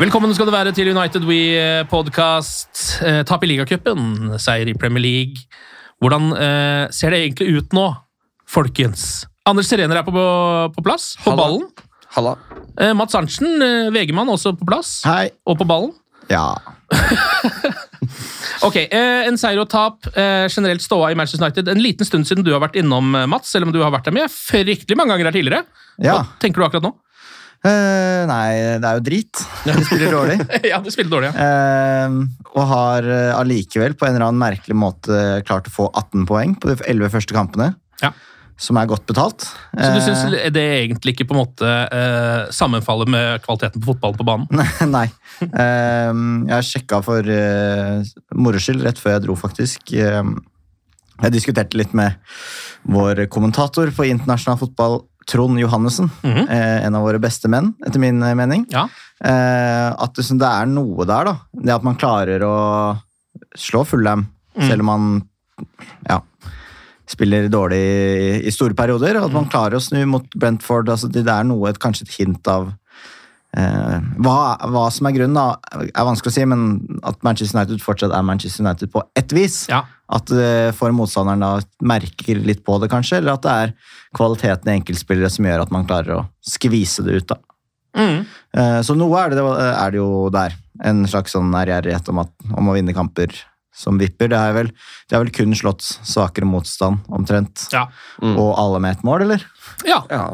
Velkommen skal du være til United We-podkast. Eh, tap i ligacupen, seier i Premier League. Hvordan eh, ser det egentlig ut nå, folkens? Anders Serener er på, på plass, på Halla. ballen. Halla. Eh, Mats Arntzen, eh, VG-mann, også på plass. Hei. Og på ballen. Ja. Ok, eh, En seier og tap. Eh, generelt ståa i Manchester United. En liten stund siden du har vært innom, eh, Mats, selv om du har vært der med fryktelig mange ganger her tidligere. Ja. Hva tenker du akkurat nå? Eh, nei, det er jo drit. Vi spiller dårlig. ja, du spiller dårlig, ja. Uh, og har allikevel uh, på en eller annen merkelig måte klart å få 18 poeng på de 11 første kampene. Ja. Som er godt betalt. Så du Eh, syns det egentlig ikke på en måte eh, sammenfaller med kvaliteten på fotballen på banen? Nei. Eh, jeg sjekka for uh, moro skyld rett før jeg dro, faktisk. Eh, jeg diskuterte litt med vår kommentator på internasjonal fotball, Trond Johannessen. Mhm. eh, en av våre beste menn, etter min eh, mening. Ja. Eh, at det, det er noe der, da. Det at man klarer å slå Fulham, Mm. selv om man ja, spiller dårlig i, i store perioder. Og at Mm. man klarer å snu mot Brentford. Altså, det, det er noe, et, kanskje et hint av hva, hva som er grunnen, da, er vanskelig å si, men at Manchester United fortsatt er Manchester United på ett vis. Ja. At det for motstanderen da merker litt på det, kanskje, eller at det er kvaliteten i enkeltspillere som gjør at man klarer å skvise det ut. da. Mm. Eh, Så noe er det, er det jo der. En slags sånn ærgjerrighet om, om å vinne kamper som vipper. Det er vel, det er vel kun slått svakere motstand, omtrent. Ja. Og alle med ett mål, eller? ja, Ja.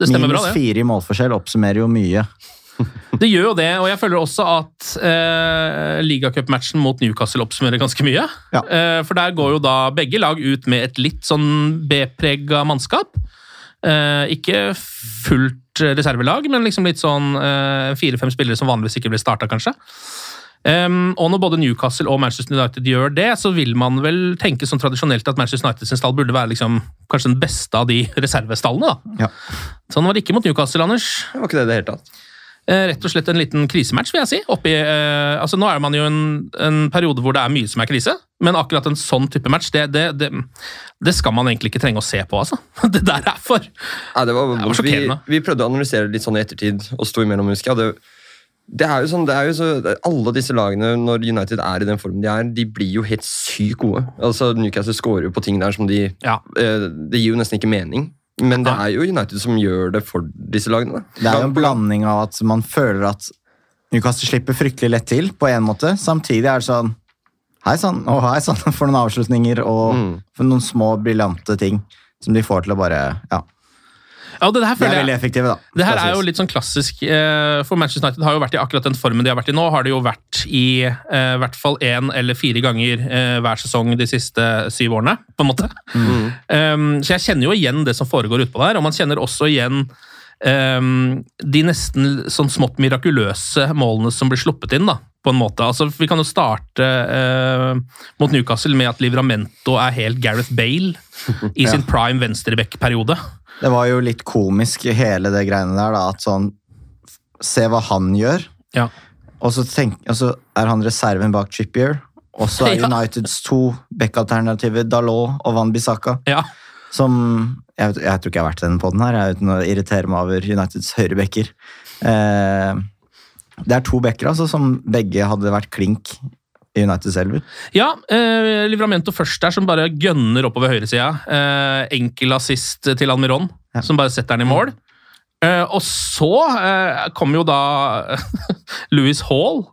det stemmer Minus bra, det. fire i målforskjell oppsummerer jo mye. Det gjør jo det, og jeg føler også at eh, ligacupmatchen mot Newcastle oppsummerer ganske mye. Ja. Eh, for der går jo da begge lag ut med et litt sånn B-prega mannskap. Eh, ikke fullt reservelag, men liksom litt sånn eh, fire-fem spillere som vanligvis ikke blir starta, kanskje. Um, og når både Newcastle og Manchester United gjør det, så vil man vel tenke sånn tradisjonelt at Manchester United sin stall burde være liksom, kanskje den beste av de reservestallene. da. Ja. Sånn var det ikke mot Newcastle, Anders. Det var ikke det i det hele tatt. Eh, rett og slett en liten krisematch, vil jeg si. Oppi, eh, altså nå er man jo en, en periode hvor det er mye som er krise, men akkurat en sånn type match, det, det, det, det skal man egentlig ikke trenge å se på, altså. Det der er for Ja, det var, Det var vi, sjokkerende. vi prøvde å analysere litt sånn i ettertid og sto imellom, husker jeg. Det, er jo sånn, det er jo så, Alle disse lagene, når United er i den formen de er, de blir jo helt sykt gode. Altså, Newcastle scorer jo på ting der som de Ja. eh, Det gir jo nesten ikke mening. Men det er jo United som gjør det for disse lagene. da. Det er jo en blanding av at man føler at Newcastle slipper fryktelig lett til, på en måte. Samtidig er det sånn Hei sann, og hei sann for noen avslutninger og Mm. for noen små, briljante ting som de får til å bare Ja, Ja, det her de er veldig effektive, da. Det her er jo litt sånn klassisk, eh, for Manchester United har jo vært i akkurat den formen de har vært i nå. Har det jo vært i eh, hvert fall én eller fire ganger eh, hver sesong de siste syv årene, på en måte. Um, så jeg kjenner jo igjen det som foregår utpå der, og man kjenner også igjen um, de nesten sånn smått mirakuløse målene som blir sluppet inn, da, på en måte. Altså, vi kan jo starte eh, mot Newcastle med at Livramento er helt Gareth Bale i sin prime venstreback-periode. Det var jo litt komisk hele det greiene der, da, at sånn Se hva han gjør, Ja. og så, tenk, og så er han reserven bak Trippier. Og så er. Uniteds to back-alternativer Dalot og Van Bissaka. Ja. Som jeg, vet- jeg tror ikke jeg har vært i den poden her, jeg, uten å irritere meg over Uniteds høyrebacker. Eh, det er to backer altså, som begge hadde vært klink Uniteds elver. Ja, eh, Livramento først der, som bare gønner oppover høyresida. Eh, enkel assist til Almiron, Ja. som bare setter den i mål. Eh, og så eh, kommer jo da Louis Hall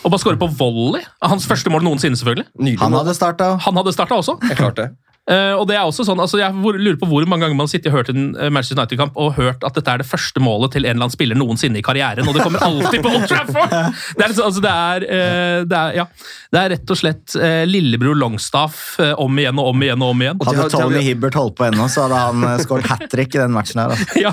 og bare skårer på volley. Hans første mål noensinne, selvfølgelig. Nydelig. Han hadde starta. Han hadde starta også. Jeg klarte det. Eh, og det er også sånn, altså Jeg lurer på hvor mange ganger man har og hørt en eh, Manchester United-kamp og hørt at dette er det første målet til en eller annen spiller noensinne i karrieren, og det kommer alltid på Old Trafford! Det er, liksom- altså, det er, eh, det er, ja, det er rett og slett lillebror Longstaff om igjen og om igjen og om igjen. Hadde Tony Hibbert holdt på ennå, så hadde han skåret hat trick i den matchen her. Altså. Ja.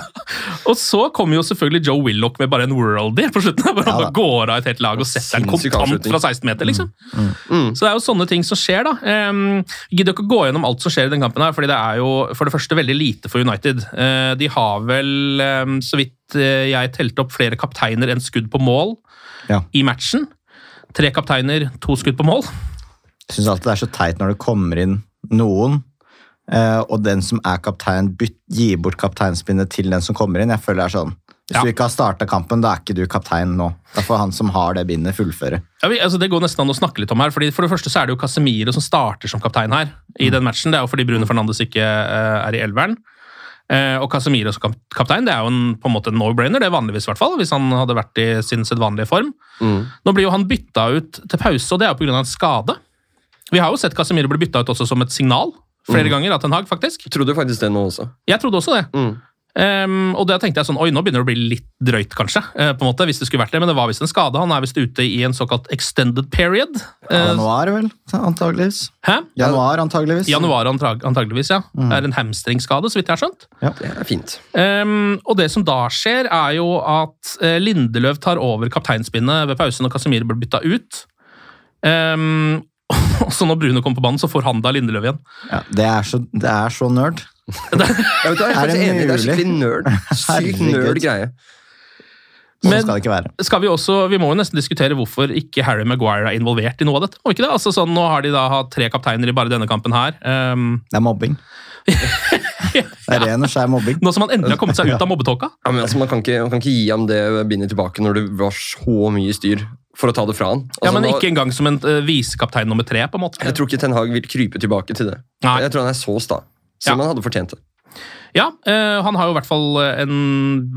Og så kommer jo selvfølgelig Joe Willoch med bare en worldie på slutten. Bare Ja han går av et helt lag og setter en kontant fra 16 meter, liksom. Mm. Så det er jo sånne ting som skjer, da. Um, gidder ikke å gå gjennom alt som skjer i den kampen her, fordi det er jo for det første veldig lite for United. Eh, de har vel, så vidt eh, jeg telte opp, flere kapteiner enn skudd på mål Ja. i matchen. Tre kapteiner, to skudd på mål. Jeg syns alltid det er så teit når det kommer inn noen, eh, og den som er kaptein, gir bort kapteinspinnet til den som kommer inn. Jeg føler det er sånn. Hvis Ja. du ikke har starta kampen, da er ikke du kaptein nå. Da får han som har det bindet, fullføre. Ja, vi, altså det går nesten an å snakke litt om her, fordi For det første så er det jo Casemiro som starter som kaptein her. i den matchen. Det er jo fordi Bruno Fernandes ikke uh, er i elveren. Uh, og Casemiro som kaptein det er jo en, på en måte en no-brainer, det er vanligvis i hvert fall, hvis han hadde vært i sin sedvanlige form. Mm. Nå blir jo han bytta ut til pause, og det er jo pga. en skade. Vi har jo sett Casemiro bli bytta ut også som et signal flere ganger av Ten Hag, faktisk. Jeg trodde faktisk det nå også. Jeg trodde også det. Mm. Ehm, og da tenkte jeg sånn, oi, nå begynner det å bli litt drøyt, kanskje. Uh, på en måte, hvis det skulle vært det, Men det var visst en skade. Han er visst ute i en såkalt extended period. Uh, Januar, vel? Antageligvis. Hæ? Januar, antageligvis. Januar antag antageligvis, ja. Det er en hamstringskade, så vidt jeg har skjønt. Ja, Det er fint. Um, og det som da skjer, er jo at uh, Lindeløv tar over kapteinspinnet ved pausen og Casemir blir bytta ut. Um, så når Bruno kommer på banen, så får han da Lindeløv igjen. Ja, det, er så, det er så nerd. Jeg, vet, jeg er Er det enig, det er mulig? skikkelig nerd. Sykt nerd greie. Sånn Men- skal det ikke være. Skal Vi også, vi må jo nesten diskutere hvorfor ikke Harry Maguire er involvert i noe av dette. Må ikke det? Altså sånn, Nå har de da hatt tre kapteiner i bare denne kampen her. Um, Det er mobbing. Det er ren og skjær mobbing. nå som han endelig har kommet seg ut av mobbetåka. Ja, altså, man, man kan ikke gi ham det bindet tilbake når det var så mye styr for å ta det fra han. Altså, Ja, Men nå- ikke engang som en uh, visekaptein nummer tre. på en måte. Jeg tror ikke Ten Hag vil krype tilbake til det. Nei. Jeg tror han er så sta. Som han hadde fortjent det. Ja, eh, Han har jo i hvert fall en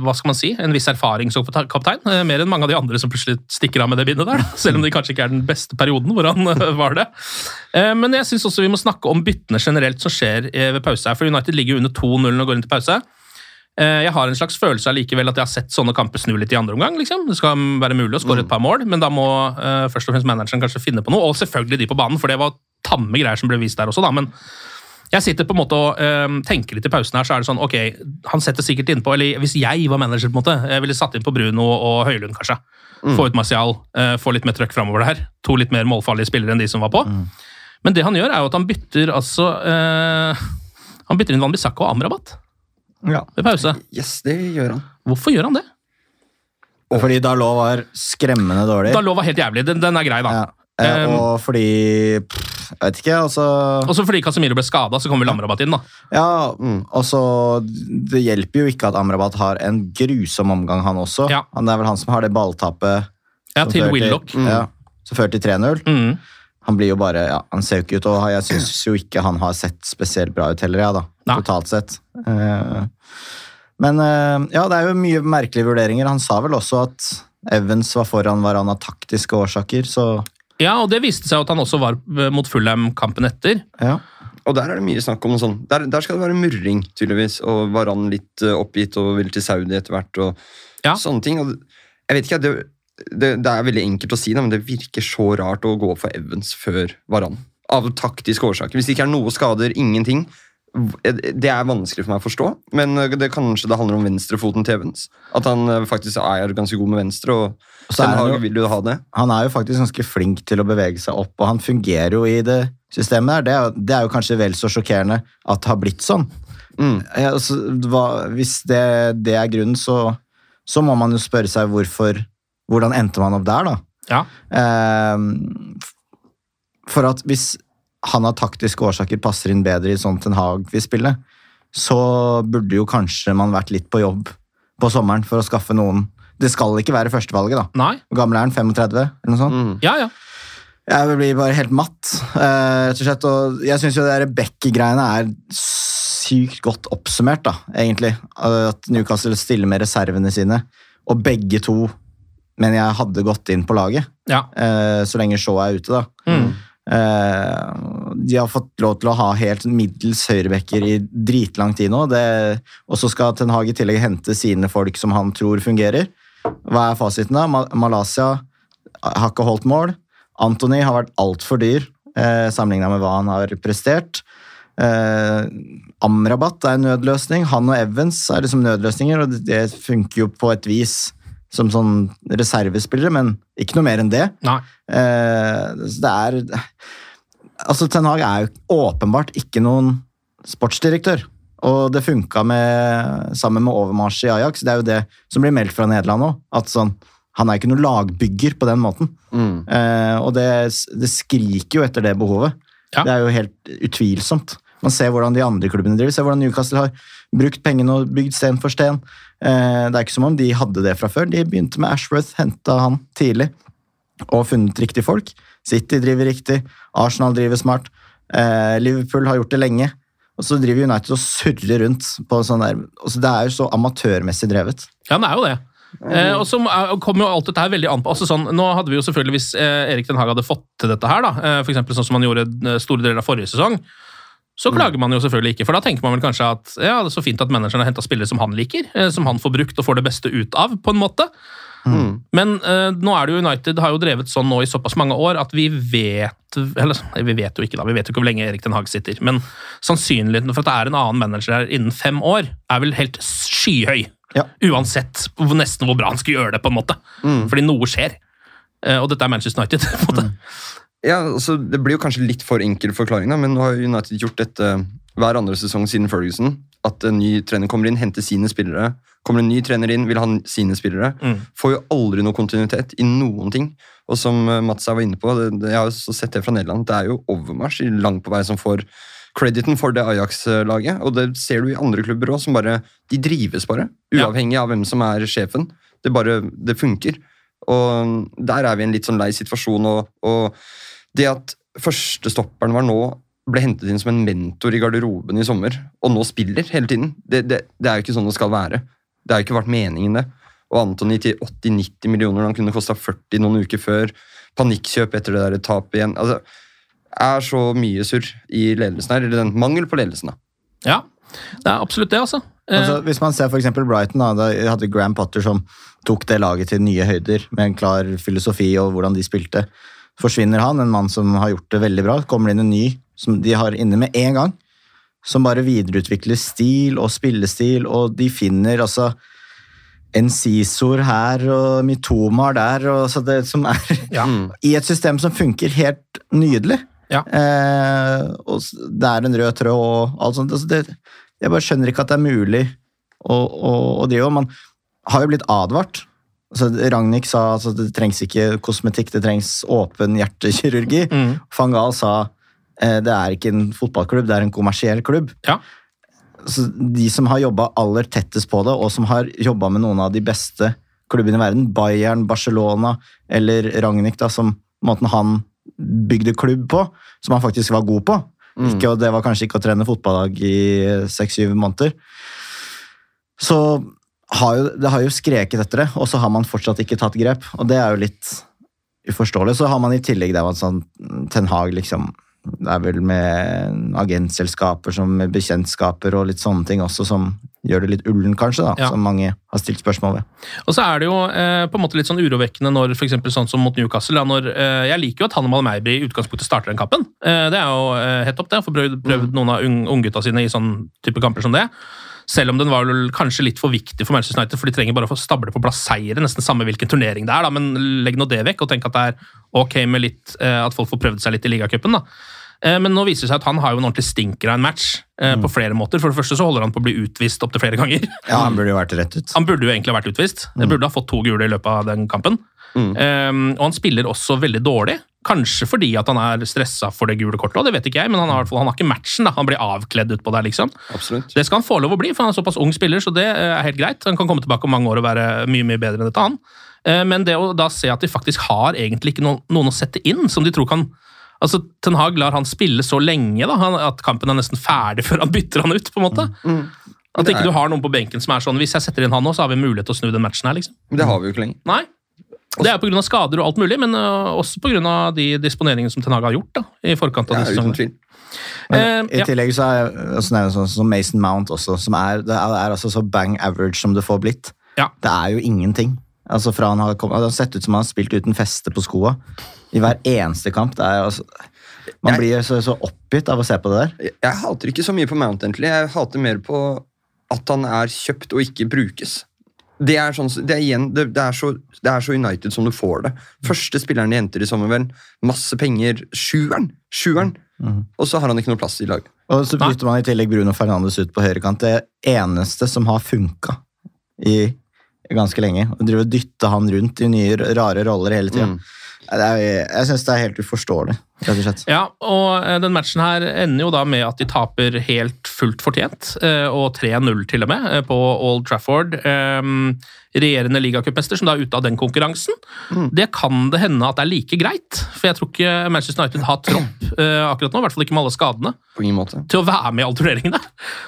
hva skal man si, en viss erfaring som kaptein. eh, mer enn mange av de andre som plutselig stikker av med det bindet der. Selv om det kanskje ikke er den beste perioden hvor han eh, var det. Eh, men jeg syns også vi må snakke om byttene generelt som skjer eh, ved pause. her, For United ligger jo under 2-0 og går inn til pause. Eh, Jeg har en slags følelse allikevel at jeg har sett sånne kamper snu litt i andre omgang. liksom. Det skal være mulig å skåre et par mål, men da må eh, først og fremst manageren kanskje finne på noe. Og selvfølgelig de på banen, for det var tamme greier som ble vist der også, da. men jeg sitter på en måte og øhm, tenker litt i pausen her, så er det sånn Ok, han setter sikkert innpå Eller hvis jeg var manager, på en måte, jeg ville satt inn på Bruno og Høylund, kanskje. Få ut Martial, øh, få litt mer trøkk framover der. To litt mer målfarlige spillere enn de som var på. Men det han gjør, er jo at han bytter altså øh, Han bytter inn Van Bissaka og Amrabat Ja. ved pause. Yes, det gjør han. Hvorfor gjør han det? Fordi Dalot var skremmende dårlig. Da lov var helt jævlig. Den, den er grei, da. Ja. Um, og fordi pff, Jeg vet ikke, altså Også fordi Casemiro ble skada, så kommer vel Amrabat inn, da. Ja, og så Det hjelper jo ikke at Amrabat har en grusom omgang, han også. Ja. Han, det er vel han som har det balltappet Ja, til Willoch. Ja, som fører til 3-0. Mm. Han blir jo bare, ja, han ser jo ikke ut, og jeg syns jo ikke han har sett spesielt bra ut heller, ja, da, Nei. totalt sett. Eh, men eh, ja, det er jo mye merkelige vurderinger. Han sa vel også at Evans var foran Varana av taktiske årsaker, så Ja, og det viste seg at han også var øh, mot Fulham kampen etter. ja. Og der er det mye snakk om sånn Der, der skal det være murring, tydeligvis. Og Varan litt eh, oppgitt og vil til Saudi etter hvert. Og Ja. sånne ting. Og jeg vet ikke, det, det, det er veldig enkelt å si det, men det virker så rart å gå for Evans før Varan. Av taktiske årsaker. Hvis det ikke er noe skader, ingenting. Det er vanskelig for meg å forstå, men eh, det kanskje det handler om venstrefoten til Evans. At han eh, faktisk er ganske god med venstre, og er Ten han Hag jo- vil jo ha det. Han er jo faktisk ganske flink til å bevege seg opp, og han fungerer jo i det systemet der. Det er, det er jo kanskje vel så sjokkerende at det har blitt sånn. Mm. Ja, altså, hva, hvis det, det er grunnen, så, så må man jo spørre seg hvorfor Hvordan endte man opp der, da? Ja. Eh, for at hvis han av taktiske årsaker passer inn bedre i sånn Ten Hag vil spille, så burde jo kanskje man vært litt på jobb på sommeren for å skaffe noen Det skal ikke være førstevalget, da. Nei. Gamle er han? 35? Eller noe sånt? Mm. Ja, ja. Jeg blir bare helt matt, eh, rett og slett. Og jeg syns jo det Beck-greiene er sykt godt oppsummert, da, egentlig. At Newcastle stiller med reservene sine, og begge to men jeg hadde gått inn på laget, Ja. eh, så lenge Shaw er ute, da. Mm. Eh, de har fått lov til å ha helt middels høyrebacker i dritlang tid nå, og så skal Ten Hag i tillegg hente sine folk som han tror fungerer. Hva er fasiten, da? Ma- Malaysia har ikke holdt mål. Anthony har vært altfor dyr eh, sammenligna med hva han har prestert. Eh, Amrabat er en nødløsning. Han og Evans er liksom nødløsninger, og det funker jo på et vis som sånn reservespillere, men ikke noe mer enn det. Nei. Eh, det er Altså, Ten Hag er jo åpenbart ikke noen sportsdirektør. Og det funka med, sammen med overmarsj i Ajax. Det er jo det som blir meldt fra Nederland òg. At sånn, han er ikke noen lagbygger på den måten. Mm. Eh, og det, det skriker jo etter det behovet. Ja. Det er jo helt utvilsomt. Man ser hvordan de andre klubbene driver. Se hvordan Newcastle har brukt pengene og bygd sten for sten. Eh, det er ikke som om de hadde det fra før. De begynte med Ashworth, henta han tidlig og funnet riktige folk. City driver riktig, Arsenal driver smart, eh, Liverpool har gjort det lenge. Og så driver United og surrer rundt på sånn der altså Det er jo så amatørmessig drevet. Ja, det er jo det. Eh, og så er- kommer jo alt dette her veldig an på altså sånn, Nå hadde vi jo selvfølgelig, Hvis eh, Erik Den Haag hadde fått til dette her, da, eh, for sånn som han gjorde eh, store deler av forrige sesong, så klager man jo selvfølgelig ikke. For da tenker man vel kanskje at ja, det er så fint at manageren har henta spillere som han liker, eh, som han får brukt og får det beste ut av, på en måte. Mm. Men uh, nå er det jo United har jo drevet sånn nå i såpass mange år at vi vet Eller vi vet jo ikke, da. Vi vet jo ikke hvor lenge Erik Den Haag sitter. Men sannsynligheten for at det er en annen manager her innen fem år, er vel helt skyhøy. Ja. Uansett nesten hvor bra han skal gjøre det, på en måte. Mm. Fordi noe skjer. Uh, og dette er Manchester United. på en måte. Ja, altså, Det blir jo kanskje litt for enkel forklaring, da, men nå har United gjort dette hver andre sesong siden Ferguson. At en ny trener kommer inn, henter sine spillere. Kommer en ny trener inn, vil ha sine spillere. Mm. Får jo aldri noe kontinuitet i noen ting. Og som eh, Mats var inne på, det, det, jeg har jo sett det fra Nederland, det er jo overmarsj langt på vei som får crediten for det Ajax-laget. Og det ser du i andre klubber òg, som bare De drives bare. Uavhengig av hvem som er sjefen. Det bare, det funker. Og der er vi i en litt sånn lei situasjon. Og, og det at førstestopperen var nå ble hentet inn som en mentor i garderoben i sommer, og nå spiller hele tiden, det, det, det er jo ikke sånn det skal være. Det har jo ikke vært meningen, det. Og Antony til 80-90 millioner, han kunne kosta 40 noen uker før. Panikkjøp etter det der tapet igjen. Altså, er så mye surr i ledelsen her, eller den mangel på ledelsen. da. Ja, det er absolutt det, altså. Eh, Altså, hvis man ser for eksempel Brighton, da, da hadde Graham Potter som tok det laget til nye høyder med en klar filosofi og hvordan de spilte. Forsvinner han, en mann som har gjort det veldig bra, kommer det inn en ny som de har inne med en gang, som bare videreutvikler stil og spillestil, og de finner altså en Sisor her og Mitoma der, og så det som er Ja. i et system som funker helt nydelig. Ja. Eh, og det er en rød tråd og alt sånt. Altså det, jeg bare skjønner ikke at det er mulig å, å, å drive. Man har jo blitt advart. Altså, Ragnhild sa at altså, det trengs ikke kosmetikk, det trengs åpen hjertekirurgi. Mm. Van Gaal sa eh, det er ikke en fotballklubb, det er en kommersiell klubb. Ja. Så de som har jobba aller tettest på det, og som har jobba med noen av de beste klubbene i verden, Bayern, Barcelona eller Ragnhild, som måten han bygde klubb på, som han faktisk var god på. Ikke, og det var kanskje ikke å trene fotballag i seks-syv måneder. Så har jo, det har jo skreket etter det, og så har man fortsatt ikke tatt grep. Og det er jo litt uforståelig. Så har man i tillegg det med sånn Ten Hag liksom Det er vel med agentselskaper som med bekjentskaper og litt sånne ting også som gjør det litt ullen, kanskje, da, Ja. som mange har stilt spørsmål ved. Og så er det jo eh, på en måte litt sånn urovekkende når for eksempel sånn som mot Newcastle da, når, eh, Jeg liker jo at Hannemal Meiby i utgangspunktet starter den kampen. Eh, det er jo eh, helt opp, det. Å få prøvd, prøvd noen av ung- unggutta sine i sånn type kamper som det. Selv om den var kanskje litt for viktig for Manchester United, for de trenger bare å få stable på plass seire, nesten samme hvilken turnering det er. da, Men legg nå det vekk, og tenk at det er ok med litt, eh, at folk får prøvd seg litt i ligacupen. Eh, Men nå viser det seg at han har jo en ordentlig stinker av en match Mm. på flere måter. For det første så holder han på å bli utvist opptil flere ganger. Ja, han burde jo vært rett ut. Han burde jo egentlig ha vært utvist. Han burde ha fått to gule i løpet av den kampen. Um, og han spiller også veldig dårlig. Kanskje fordi at han er stressa for det gule kortet, og det vet ikke jeg, men han har, han har ikke matchen. da. Han blir avkledd utpå der, liksom. Absolutt. Det skal han få lov å bli, for han er såpass ung spiller, så det eh, er helt greit. Han kan komme tilbake om mange år og være mye mye bedre enn dette han. Eh, Men det å da se at de faktisk har egentlig ikke noen, noen å sette inn, som de tror kan Altså, Ten Hag lar han spille så lenge da, han, at kampen er nesten ferdig før han bytter han ut. på en måte. At Det ikke er- du har noen på benken som er sånn Hvis jeg setter inn han nå, så har vi mulighet til å snu den matchen her. liksom. Men det har vi jo ikke lenger. Nei. Det er pga. skader og alt mulig, men øh, også pga. de disponeringene som Ten Hag har gjort da, i forkant av Ja, disse uten tvil. Men Eh, I ja. tillegg så er også nevnt sånn som Mason Mount også, som er, det er, er altså så bang average som det får blitt. Ja. Det er jo ingenting. Altså fra han har kommet, Det har sett ut som han har spilt uten feste på skoa i hver eneste kamp. Det er altså, man Jeg- blir så, så oppgitt av å se på det der. Jeg, jeg hater ikke så mye på Mount, egentlig. Jeg hater mer på at han er kjøpt og ikke brukes. Det er, sånn, det, er igjen, det, det, er så, det er så United som du får det. Første spilleren de henter i sommervern. Masse penger. Sjueren! Sjueren! Og så har han ikke noe plass i laget. Og så bytter man i tillegg Bruno Fernandes ut på høyrekant. Det eneste som har funka i ganske lenge. Å dytte han rundt i nye rare roller hele tida. Mm. Jeg syns det er helt uforståelig, rett og slett. Ja, og eh, den matchen her ender jo da med at de taper helt fullt fortjent, eh, og 3-0 til og med, eh, på Old Trafford. Regjerende ligacupmester som da er ute av den konkurransen. Det kan det hende at det er like greit, for jeg tror ikke Manchester United har tropp akkurat nå, i hvert fall ikke med alle skadene, På ingen måte. til å være med i alle turneringene.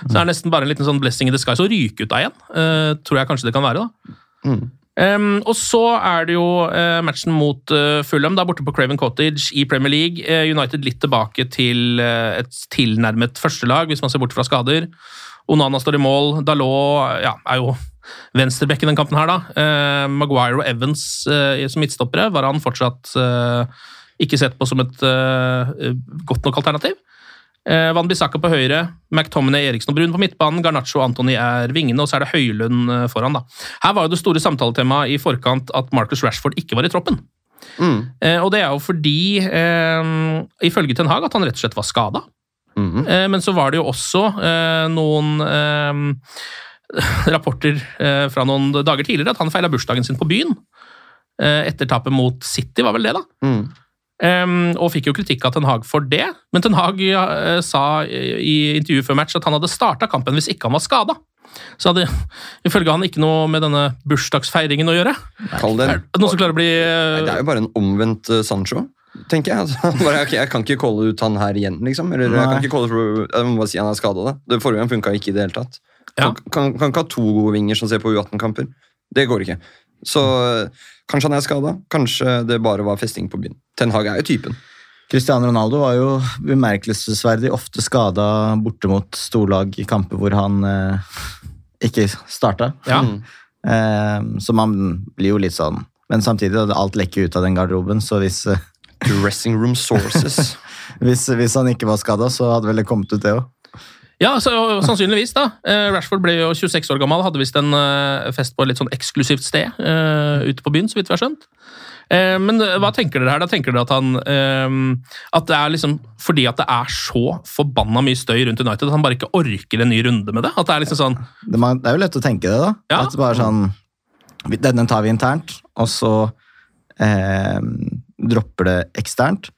Så det er nesten bare en liten sånn blessing in disguise å ryke ut av igjen, tror jeg kanskje det kan være. da. Um, og så er det jo uh, matchen mot uh, Fulham, da borte på Craven Cottage i Premier League. Uh, United litt tilbake til et tilnærmet førstelag, hvis man ser bort fra skader. Onana står i mål. Dalot ja, er jo venstreback i den kampen her, da. Maguire og Evans som midtstoppere var han fortsatt ikke sett på som et godt nok alternativ. Eh, Van Bissaka på høyre, McTominay, Eriksen og Brun på midtbanen, Garnaccio og Antony er vingene, og så er det Høylund eh, foran. da. Her var jo det store samtaletemaet i forkant at Marcus Rashford ikke var i troppen. Mm. Eh, og det er jo fordi, eh, ifølge Ten Hag, at han rett og slett var skada. Mhm. Eh, men så var det jo også eh, noen rapporter fra noen dager tidligere at han feila bursdagen sin på byen. Eh, etter tapet mot City, var vel det, da. Mm. Um, og fikk jo kritikk av Ten Hag for det. Men Ten Hag uh, sa i intervjuet før match at han hadde starta kampen hvis ikke han var skada. Så hadde ifølge han ikke noe med denne bursdagsfeiringen å gjøre. Kall det, Er det noen som klarer å bli uh, Nei, det er jo bare en omvendt uh, Sancho, tenker jeg. Altså, bare, okay, jeg kan ikke calle ut han her igjen, liksom. Eller jeg kan ikke calle for, jeg må bare si han er skada. Det forrige gang funka ikke i det hele tatt. Ja. Kan, kan, kan ikke ha to gode vinger som ser på U18-kamper. Det går ikke. Så kanskje han er skada, kanskje det bare var festing på byen. Ten Hag er jo typen. Cristiano Ronaldo var jo bemerkelsesverdig ofte skada borte mot storlag i kamper hvor han eh, ikke starta. Ja. Mm. Eh, så man blir jo litt sånn Men samtidig, alt lekker ut av den garderoben, så hvis, eh, Dressing room sources. hvis, hvis han ikke var skada, så hadde vel det kommet ut, det òg. Ja, så, sannsynligvis, da. Eh, Rashford ble jo 26 år gammel, hadde visst en eh, fest på et litt sånn eksklusivt sted eh, ute på byen, så vidt vi har skjønt. Men hva tenker dere her? Da tenker dere at han At det er liksom fordi at det er så forbanna mye støy rundt United at han bare ikke orker en ny runde med det? At det er liksom sånn Det, er jo lett å tenke det, da. Ja. At det bare sånn Denne tar vi internt, og så eh, dropper det eksternt.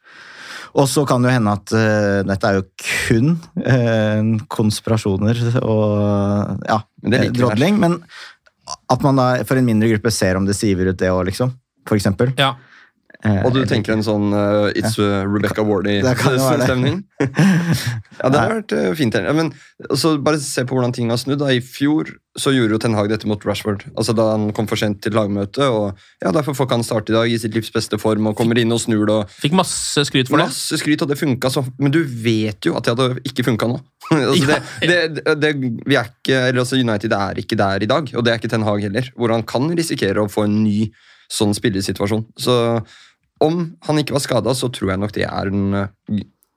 Og så kan det jo hende at uh, dette er jo kun uh, konspirasjoner og ja, drodling. Men at man da for en mindre gruppe ser om det siver ut, det òg, liksom. For eksempel. Ja. Eh, Og du tenker en sånn uh, It's ja. Rebecca. Wardy-stemning? ja, det har vært uh, fint. men altså, Bare se på hvordan ting har snudd. da. I fjor så gjorde jo Ten Hag dette mot Rashford. Altså Da han kom for sent til lagmøtet. og ja, Derfor får ikke han starte i dag i sitt livs beste form og kommer inn og snur det. og Fikk masse skryt for det. Masse skryt, og det funka så Men du vet jo at det hadde ikke funka nå. altså, det, det, det, vi er ikke, eller altså United er ikke der i dag, og det er ikke Ten Hag heller. Hvor han kan risikere å få en ny sånn spillesituasjon. Så om han ikke var skada, så tror jeg nok det er den uh,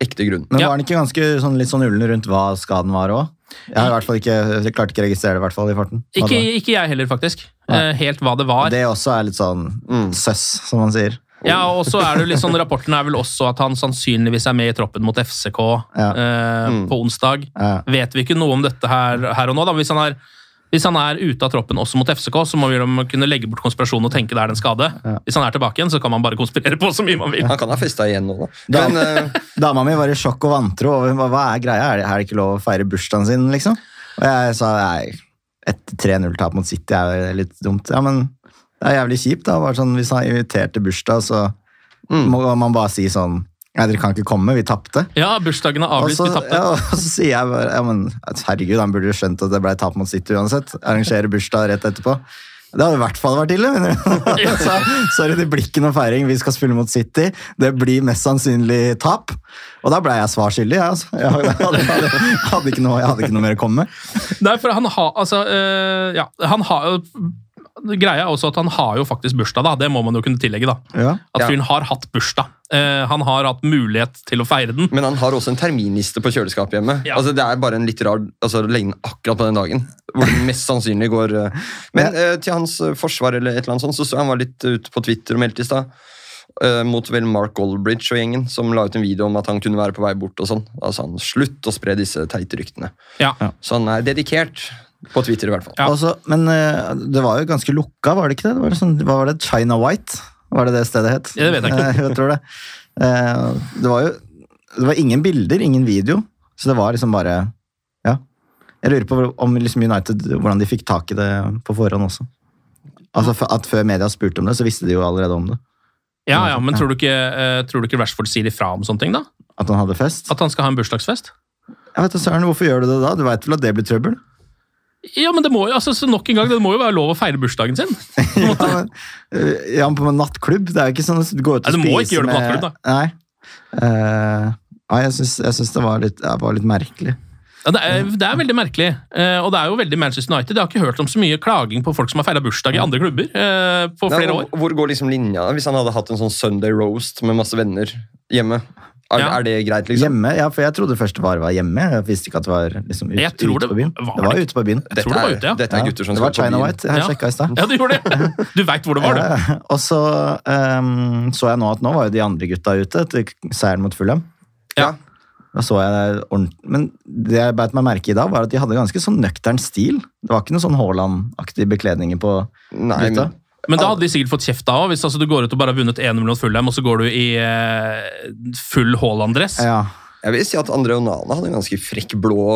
ekte grunnen. Men Ja. var han ikke ganske sånn, litt sånn ullen rundt hva skaden var òg? Jeg har i hvert fall ikke, jeg klarte ikke å registrere det i, hvert fall, i farten. Ikke, ikke jeg heller, faktisk. Nei. Eh, helt hva det var. Det også er litt sånn Mm. søss, som man sier. Ja, og så er det jo litt sånn, Rapporten er vel også at han sannsynligvis er med i troppen mot FCK Ja. eh, Mm. på onsdag. Ja. Vet vi ikke noe om dette her, her og nå? da? Hvis han, er, hvis han er ute av troppen også mot FCK, så må vi kunne legge bort konspirasjonen og tenke det er en skade. Hvis han er tilbake igjen, så kan man bare konspirere på så mye man vil. Han kan ha festa igjen nå, da. Da- Men eh, Dama mi var i sjokk og vantro hva, hva er greia. Er det, er det ikke lov å feire bursdagen sin, liksom? Og jeg sa nei, et 3-0-tap mot City er litt dumt. Ja, men det er jævlig kjipt, da. Bare sånn, hvis han inviterte bursdag, så må man bare si sånn Nei, dere kan ikke komme, vi tapte. Ja, bursdagen er avlyst, vi tapte. ja, og så sier jeg bare ja, men, Herregud, han burde jo skjønt at det ble tap mot City uansett. Arrangere bursdag rett etterpå. Det hadde i hvert fall vært ille. sa, Sorry, det blir ikke noe feiring. Vi skal spille mot City. Det blir mest sannsynlig tap. Og da ble jeg svar skyldig. Jeg, altså. jeg, hadde, hadde, hadde ikke noe, jeg hadde ikke noe mer å komme med. Nei, for han har altså øh, Ja, han har jo Greia er også at han har jo faktisk bursdag, da. Det må man jo kunne tillegge, da. Ja. At fyren har hatt bursdag. Eh, han har hatt mulighet til å feire den. Men han har også en terminliste på kjøleskapet hjemme. Ja. Altså, det er bare en litt rar altså, legge den akkurat på den dagen. Hvor det mest sannsynlig går eh. Men eh, til hans forsvar eller et eller annet sånt, så så han var litt ute på Twitter og meldte i stad. mot vel Mark Goldbridge og gjengen, som la ut en video om at han kunne være på vei bort. og sånn. Da sa han slutt å spre disse teite ryktene. Ja. Så han er dedikert. På Twitter, i hvert fall. Ja. Og men eh, det var jo ganske lukka, var det ikke det? det var sånn, hva var det? China White? Var det det stedet het? Ja, det vet jeg ikke. Jeg tror det. Eh, det var jo det var ingen bilder, ingen video. Så det var liksom bare Ja. Jeg lurer på om liksom United, hvordan de fikk tak i det på forhånd også. Altså at Før media spurte om det, så visste de jo allerede om det. Ja, ja, Men tror du ikke, eh, tror du ikke Rashford sier ifra om sånne ting, da? At han hadde fest. At han skal ha en bursdagsfest? Jeg vet da, Søren, Hvorfor gjør du det da? Du veit vel at det blir trøbbel? Ja, men det må jo altså, så nok en gang, det må jo være lov å feire bursdagen sin. ja, men, eh, ja, men på en nattklubb. Det er jo ikke sånn at du går ut og Nei, du må spiser ikke gjøre det på med- nattklubb, Nei. uh, nei, jeg syns, jeg syns det var litt, det var litt merkelig. Ja, det, er, det er veldig merkelig, eh, og det er jo veldig Manchester United. Jeg har ikke hørt om så mye klaging på folk som har feira bursdag i andre klubber eh, på Nei, flere og år. Hvor går liksom linja? Hvis han hadde hatt en sånn Sunday roast med masse venner hjemme, er, Ja. er det greit, liksom? Hjemme, ja, for jeg trodde først det bare var hjemme. Jeg visste ikke at det var liksom ut, Jeg ute det på byen. var det var ute på byen. Tror det var ute, ja. Dette er gutter som det var skal på China. White. Jeg Ja. sjekka i stad. Ja, du gjorde det! Du veit hvor det var, du. Eh, og så um, så jeg nå at nå var jo de andre gutta ute etter seieren mot Fulham. Ja. Da så jeg det ordentlig. Men det jeg beit meg merke i da, var at de hadde ganske sånn nøktern stil. Det var ikke noe sånn Haaland-aktige bekledninger på Nei, gutta. men Men da hadde de sikkert fått kjeft da òg, hvis altså, du går ut og bare har vunnet 1-0 mot Fulham, og så går du i eh, full Haaland-dress. Ja, jeg vil si at André Onana hadde en ganske frekk blå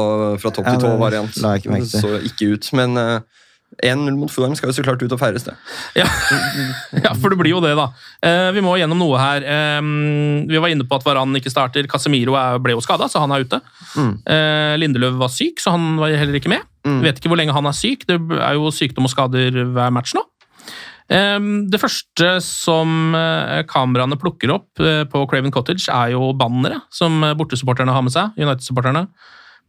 fra topp Ja, til tå-variant. ikke. Så ikke ut, men eh, 1-0 mot Fulham skal jo så klart ut og feires, det. Ja. ja, for det blir jo det, da. Eh, vi må gjennom noe her. Vi var inne på at Varan ikke starter. Casemiro ble jo skada, så han er ute. Mm. Eh, Lindeløv var syk, så han var heller ikke med. Mm. Vet ikke hvor lenge han er syk. Det er jo sykdom og skader hver match nå. Eh, det første som eh, kameraene plukker opp eh, på Craven Cottage, er jo banneret som eh, bortesupporterne har med seg. United-supporterne.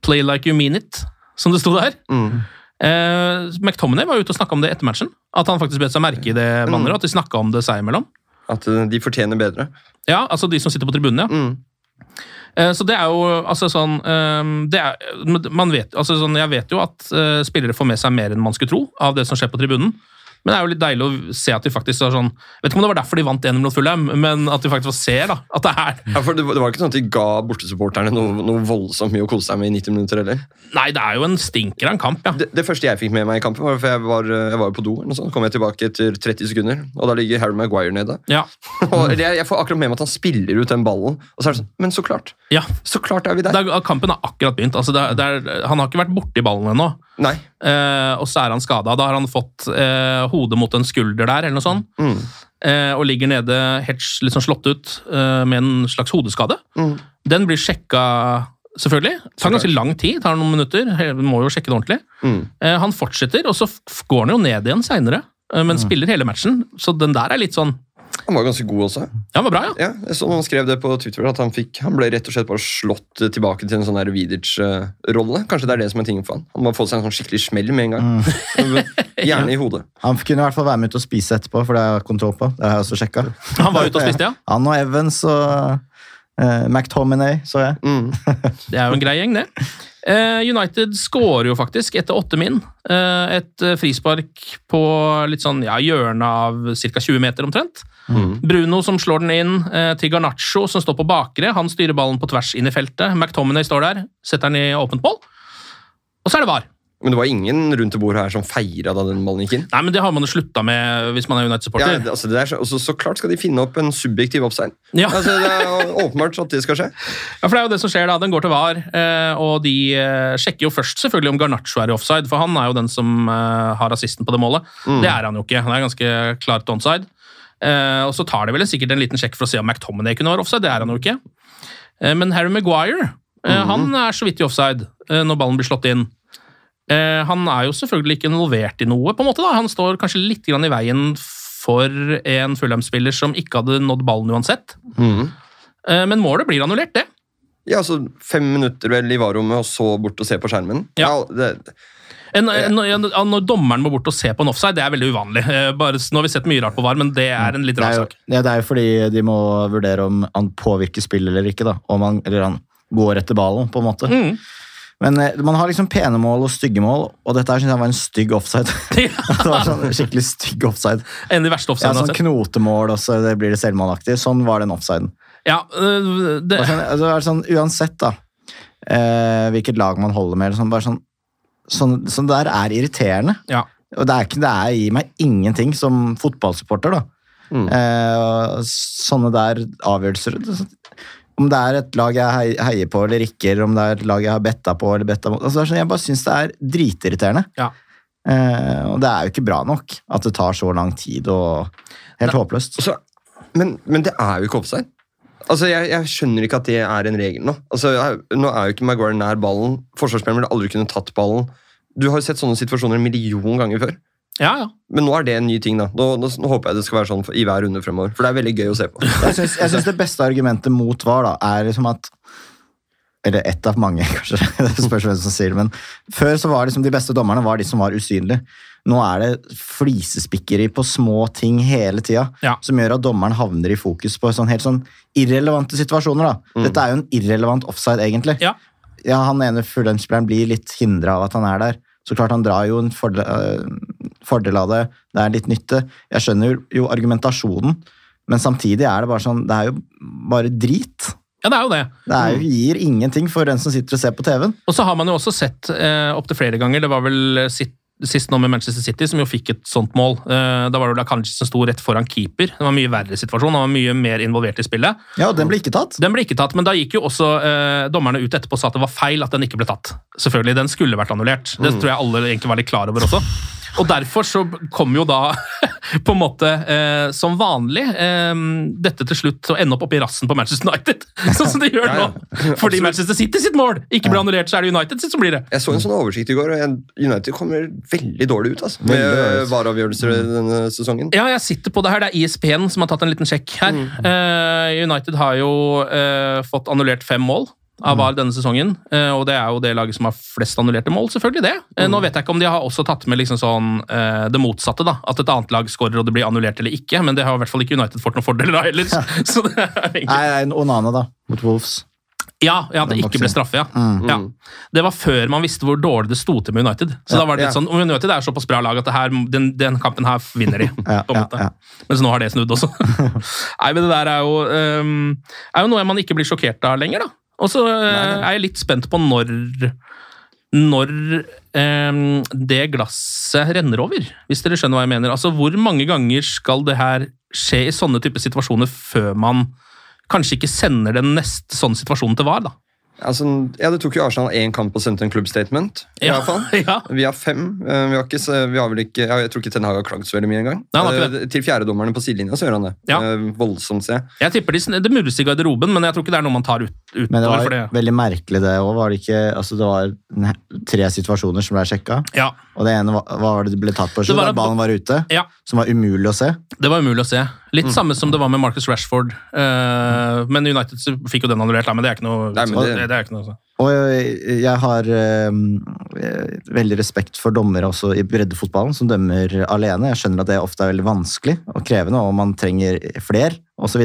Play like you mean it, som det sto der. Mm. Eh, McTominay var ute og snakka om det etter matchen. At han faktisk bet seg merke i det Mm. banneret, og at de snakka om det seg imellom. At de fortjener bedre. Ja, altså de som sitter på tribunen, ja. Mm. Eh, Så det er jo altså sånn eh, det er, man vet, altså sånn, Jeg vet jo at spillere får med seg mer enn man skulle tro av det som skjer på tribunen. Men det er jo litt deilig å se at de faktisk er sånn Vet ikke om det var derfor de vant 1 mot Fulham, men at de faktisk ser da, at det er Ja, for det, var- ikke sånn at de ga bortesupporterne noe, noe voldsomt mye å kose seg med i 90 minutter heller. Nei, det er jo en stinker av en kamp, ja. Det, det første jeg fikk med meg i kampen, var for jeg var, jeg var på do. eller noe sånt. kom jeg tilbake etter 30 sekunder, og da ligger Harry Maguire nede. Ja. og jeg, jeg får akkurat med meg at han spiller ut den ballen, og så er det sånn Men så klart! ja. Så klart er vi der! Er, kampen har akkurat begynt. Altså det er, det er, han har ikke vært borti ballen ennå. Nei. Eh, og så er han skada. Da har han fått uh, hodet mot en skulder der, eller noe sånt. Mm. Uh, og ligger nede helt sånn slått ut med en slags hodeskade. Mm. Den blir sjekka, selvfølgelig. Det tar ganske lang tid, tar noen minutter. Vi Må jo sjekke det ordentlig. Mm. Han fortsetter, og så går han jo ned igjen seinere, Mm. men spiller hele matchen. Så den der er litt sånn Han var ganske god også. Ja, han var bra, ja. Ja, jeg så Han skrev det på Twitter, at han, fikk, han ble rett og slett bare slått tilbake til en sånn Vidic-rolle. Kanskje det er det som er tingen for han. Han må få seg en sånn skikkelig smell med en gang. Gjerne i hodet. Han kunne i hvert fall være med ut og spise etterpå, for det har jeg kontroll på. Det har jeg også sjekka. Han var ute og spiste, ja. Han og Evans og uh, McTominay, så jeg. Mm. Det er jo en grei gjeng, det. Eh, United skårer jo faktisk etter åtte min. Eh, et eh, frispark på litt sånn ja, hjørnet av ca. 20 meter omtrent. Bruno som slår den inn til Garnaccio, som står på bakre. Han styrer ballen på tvers inn i feltet. McTominay står der, setter den i åpent mål. Og så er det VAR. Men det var ingen rundt bordet her som feira da den ballen gikk inn. Nei, men Det har man jo slutta med hvis man er United-supporter. Ja, altså det er så, også, så klart skal de finne opp en subjektiv offside. Ja. Altså, det er åpenbart at det skal skje. Ja, for det er jo det som skjer da. Den går til VAR, eh, og de eh, sjekker jo først selvfølgelig om Garnaccio er i offside, for han er jo den som eh, har assisten på det målet. Det er han jo ikke. Han er ganske klart onside. Og så tar de vel sikkert en liten sjekk for å se om McTominay kunne være offside. Det er han jo ikke. Men Harry Maguire, mm. han er så vidt i offside når ballen blir slått inn. Eh, han er jo selvfølgelig ikke involvert i noe, på en måte. da. Han står kanskje litt grann i veien for en Fulham-spiller som ikke hadde nådd ballen uansett. Eh, men målet blir annullert, det. Ja, altså Fem minutter vel i varrommet, og så bort og se på skjermen. Ja. det, En, en, en, når dommeren må bort og se på en offside, det er veldig uvanlig. Eh, Bare, nå har vi sett mye rart på VAR, men det er en litt rar sak. ja, det er jo fordi de må vurdere om han påvirker spillet eller ikke. da. Om han, eller han går etter ballen, på en måte. Mm. Men eh, man har liksom pene mål og stygge mål, og dette her synes jeg var en stygg offside. det var sånn skikkelig stygg offside. En av de verste Ja, sånn knotemål, og så blir det selvmålaktig. Sånn var den offsiden. Ja, øh, det, sånn, det var sånn, uansett da, eh, hvilket lag man holder med, sånn, bare sånn, sånn, sånn der er irriterende. ja. Og det er, ikke, det er gir meg ingenting som fotballsupporter, da. Eh, sånne der avgjørelser er sånn- Om det er et lag jeg heier på eller ikke, eller om det er et lag jeg har betta på eller betta mot altså, sånn, Jeg bare syns det er dritirriterende. Ja. Eh, og det er jo ikke bra nok at det tar så lang tid og Helt håpløst. Altså, men, men det er jo ikke offside. Altså, jeg, jeg skjønner ikke at det er en regel nå. Altså, jeg, nå er jo ikke Maguire nær ballen. Forsvarsspilleren ville aldri kunne tatt ballen. Du har jo sett sånne situasjoner en million ganger før. Ja, ja. Men nå er det en ny ting. da. Nå, nå, nå håper jeg det skal være sånn for, i hver runde fremover. For det er veldig gøy å se på. Jeg syns, det beste argumentet mot VAR da, er liksom at Eller ett av mange, kanskje. Det spørs hvem som sier det. Men før så var liksom de beste dommerne var de som var usynlige. Nå er det flisespikkeri på små ting hele tida Ja. som gjør at dommeren havner i fokus på sånn helt sånn irrelevante situasjoner. da. Dette er jo en irrelevant offside, egentlig. Ja. ja, han ene Fulham-spilleren blir litt hindra av at han er der. Så klart han drar jo en fordel, øh, fordel av det. Det er litt nytte. Jeg skjønner jo, jo argumentasjonen, men samtidig er det bare sånn Det er jo bare drit. ja, det er jo det. Det er jo, gir ingenting for den som sitter og ser på TV-en. Og så har man jo også sett eh, opptil flere ganger, det var vel eh, sitt, sist nå med Manchester City, som jo fikk et sånt mål. Eh, da var det Akanji som sto rett foran keeper. Det var en mye verre situasjon, han var mye mer involvert i spillet. Ja, og den ble ikke tatt. Den ble ikke tatt, men da gikk jo også eh, dommerne ut etterpå og sa at det var feil at den ikke ble tatt. Selvfølgelig, den skulle vært annullert. Det tror jeg alle egentlig var litt klar over også. Og derfor så kom jo da, på en måte, eh, som vanlig, eh, dette til slutt å ende opp oppi rassen på Manchester United. Sånn som det gjør Ja, ja. nå. Fordi Manchester City sitt mål ikke ble annullert, så er det United sitt som blir det. Jeg så en sånn oversikt i går, og United kommer veldig dårlig ut altså, med ut. vareavgjørelser denne sesongen. Ja, jeg sitter på det her. Det er ISPN som har tatt en liten sjekk her. Eh, United har jo eh, fått annullert fem mål av VAR denne sesongen. eh, og det er jo det laget som har flest annullerte mål, selvfølgelig det. Eh, nå vet jeg ikke om de har også tatt med liksom sånn eh, det motsatte, da. At et annet lag skårer og det blir annullert eller ikke. Men det har i hvert fall ikke United fått noen fordeler av heller. Så det er egentlig... Nei, Onana, da, mot Wolves. Ja, ja, det ikke ble straffe, ja. ja. Det var før man visste hvor dårlig det sto til med United. Så da var det litt Ja. sånn, United er såpass bra lag at det her, den, den kampen her vinner de. Ja, på en måte. ja. Mens nå har det snudd også. Nei, men det der er jo, um, er jo noe man ikke blir sjokkert av lenger, da. Og så øh, er jeg litt spent på når når øhm, det glasset renner over, hvis dere skjønner hva jeg mener. Altså, Hvor mange ganger skal det her skje i sånne type situasjoner før man kanskje ikke sender den neste sånn situasjonen til VAR? da? Altså, ja, Det tok jo Arsenal én kamp og sendte en klubbstatement. i Ja, ja. Vi har fem. Eh, Vi har ikke, vi har vel ikke, jeg tror ikke Ten Hag har klagd så veldig mye engang. Eh, Til fjerdedommerne på sidelinja så gjør han det. Ja. Eh, Voldsomt, ser jeg. Jeg tipper de, Det murres i garderoben, men jeg tror ikke det er noe man tar ut, utover. Men det var for det. veldig merkelig, det òg. Var det ikke altså Det var tre situasjoner som ble sjekka, Ja, og det ene var, var det det ble tatt på? Det Da at- ballen var ute, ja, som var umulig å se. det var umulig å se. Litt samme som det var med Marcus Rashford. Uh, men United fikk jo den annullert, men det er ikke noe, Nei, det- det, er ikke noe så. Og jeg, jeg har uh, veldig respekt for dommere også i breddefotballen som dømmer alene. Jeg skjønner at det ofte er veldig vanskelig og krevende, og man trenger fler osv.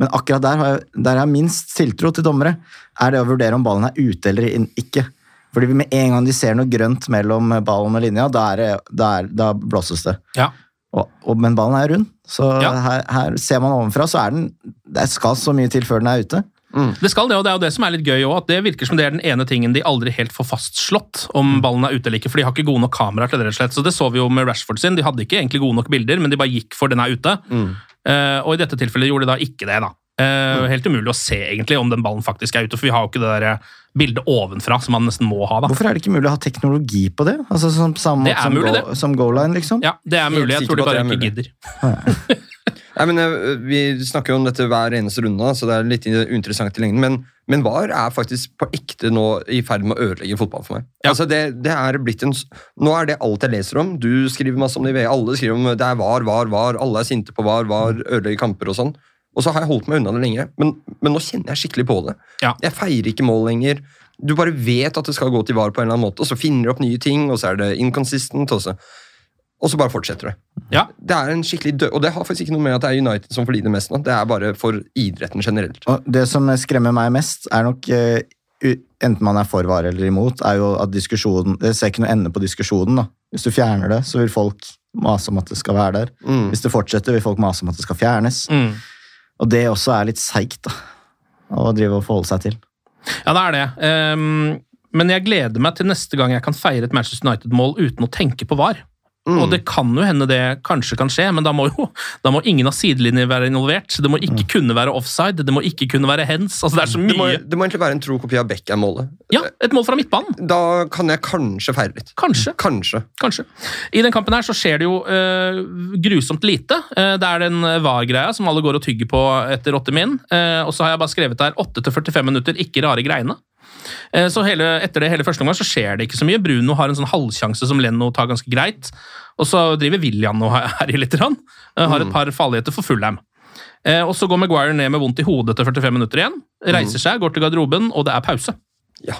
Men akkurat der har jeg, der har minst tiltro til dommere. Er det å vurdere om ballen er ute eller ikke. Fordi med en gang de ser noe grønt mellom ballen og linja, da, det, da, er, da blåses det. Ja. Og, og, men ballen er rund, så Ja. her, her ser man ovenfra, så er den Det skal så mye til før den er ute. Det skal det, og det er jo det som er litt gøy òg. Det virker som det er den ene tingen de aldri helt får fastslått om ballen er ute eller ikke, for de har ikke gode nok kameraer til det, rett og slett. Så det så vi jo med Rashford sin. De hadde ikke egentlig gode nok bilder, men de bare gikk for den er ute. Eh, og i dette tilfellet gjorde de da ikke det, da. Eh, Helt umulig å se egentlig om den ballen faktisk er ute, for vi har jo ikke det der eh, bildet ovenfra som man nesten må ha, da. Hvorfor er det ikke mulig å ha teknologi på det? Altså som, samme Det er som, mulig, go, det. som goal line, liksom? Ja, det er mulig. Jeg tror de bare det ikke gidder. Nei, men eh, Vi snakker jo om dette hver eneste runde, så det er litt interessant i lengden. Men, men VAR er faktisk på ekte nå i ferd med å ødelegge fotball for meg. Ja. Altså det, det er blitt en, Nå er det alt jeg leser om. Du skriver masse om det i VE. alle skriver om det er VAR, VAR, VAR. Alle er sinte på VAR, VAR ødelegger kamper og sånn. Og så har jeg holdt meg unna det lenge, men, men nå kjenner jeg skikkelig på det. Ja. Jeg feirer ikke mål lenger. Du bare vet at det skal gå til VAR på en eller annen måte, og så finner du opp nye ting, og så er det inconsistent, og så, og så bare fortsetter det. Ja. Det er en skikkelig død, Og det har faktisk ikke noe med at det er United som får lide mest nå. Det er bare for idretten generelt. Og det som skremmer meg mest, er nok eh, enten man er for var eller imot, er jo at diskusjonen Det ser ikke noe ende på diskusjonen. da. Hvis du fjerner det, så vil folk mase om at det skal være der. Mm. Hvis det fortsetter, vil folk mase om at det skal fjernes. Mm. Og det også er litt seigt. Å drive og forholde seg til. Ja, det er det. Um, men jeg gleder meg til neste gang jeg kan feire et Manchester United-mål uten å tenke på VAR. Mm. Og det kan jo hende det kanskje kan skje, men da må jo da må ingen av sidelinjer være involvert. Det må ikke kunne være offside, det må ikke kunne være hands. Altså, det er så Det må, det må egentlig være en tro kopi av Beckham-målet. Ja, et mål fra midtbanen. Da kan jeg kanskje feire litt. Kanskje. Kanskje. Kanskje. I den kampen her så skjer det jo øh, grusomt lite. Eh, det er den VAR-greia som alle går og tygger på etter åtte min. Eh, og så har jeg bare skrevet der 8 til 45 minutter, ikke rare greiene. Eh, så hele, etter det hele første omgang så skjer det ikke så mye. Bruno har en sånn halvsjanse som Leno tar ganske greit. Og så driver William og herjer litt. Grann. Eh, har et par farligheter for Fulham. Eh, og så går Maguire ned med vondt i hodet etter 45 minutter igjen. Reiser seg, går til garderoben, og det er pause. Ja.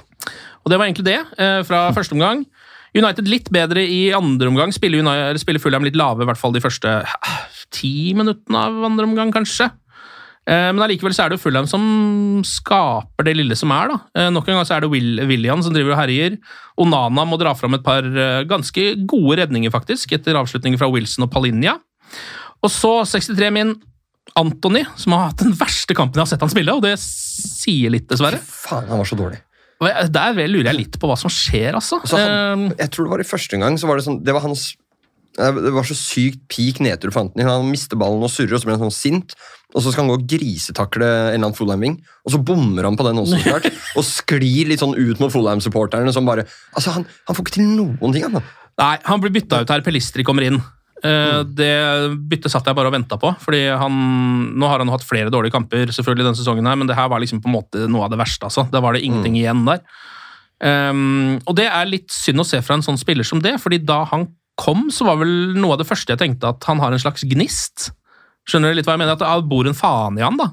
Og det var egentlig det fra første omgang. United litt bedre i andre omgang. Spiller, United, spiller Fulham litt lave, i hvert fall de første ti minuttene av andre omgang, kanskje. Eh, Men allikevel så er det jo Fulham som skaper det lille som er. da. Eh, Nok en gang så er det Will, William som driver og herjer. Onana må dra fram et par eh, ganske gode redninger, faktisk, etter avslutninger fra Wilson og Palinja. Og så 63 min Anthony, som har hatt den verste kampen jeg har sett han spille, og det sier litt, dessverre. Faen, han var så dårlig. Der lurer jeg litt på hva som skjer, altså. altså han, jeg tror det var i første gang så var det sånn Det var hans det var så sykt peak nedtur for Anthony. Han mister ballen og surrer, og så blir han sånn sint. Og så skal han gå og grisetakle en eller annen Fulham-ving, og så bommer han på den også. klart, og sklir litt sånn ut mot Fulham-supporterne. som bare, altså han, han får ikke til noen ting, han. Nei, han blir bytta ut her. Pelistri kommer inn. Eh, Det byttet satt jeg bare og venta på. fordi han, Nå har han hatt flere dårlige kamper selvfølgelig denne sesongen, her, men det her var liksom på en måte noe av det verste. altså. Da var det ingenting igjen der. Um, og det er litt synd å se fra en sånn spiller som det, fordi da han kom, så var vel noe av det første jeg tenkte at han har en slags gnist. Skjønner du litt hva jeg mener? At det bor en faen i han, da.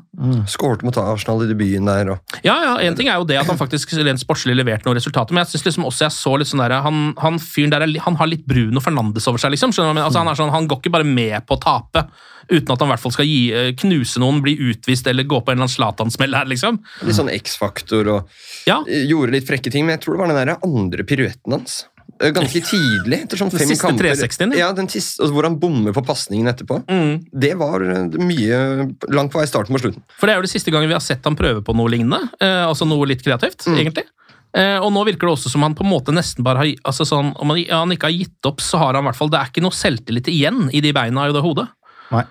Skårte mot Arsenal i debuten der. og Ja, ja, En ting er jo det at han faktisk rent sportslig leverte noen resultater, men jeg synes liksom også jeg så litt sånn der, han, han fyren der er, han har litt Bruno Fernandes over seg, liksom. skjønner du? Altså, han, er sånn, han går ikke bare med på å tape, uten at han i hvert fall skal gi, eh, knuse noen, bli utvist eller gå på en eller annen Zlatan-smell her, liksom. Litt sånn X-faktor og Ja. gjorde litt frekke ting, men jeg tror det var den der andre piruetten hans. Eh, Ganske tidlig, etter sånn Den siste kamper. 360-en, ja. ja. den siste, altså, Hvor han bommer på pasningen etterpå. Mm. Det var eh, mye langt på vei starten på slutten. For det er jo det siste gangen vi har sett han prøve på noe lignende, eh, altså noe litt kreativt, egentlig. Eh, og nå virker det også som han på en måte nesten bare har altså sånn, Om han, han ikke har gitt opp, så har han i hvert fall Det er ikke noe selvtillit igjen i de beina og det hodet. Nei.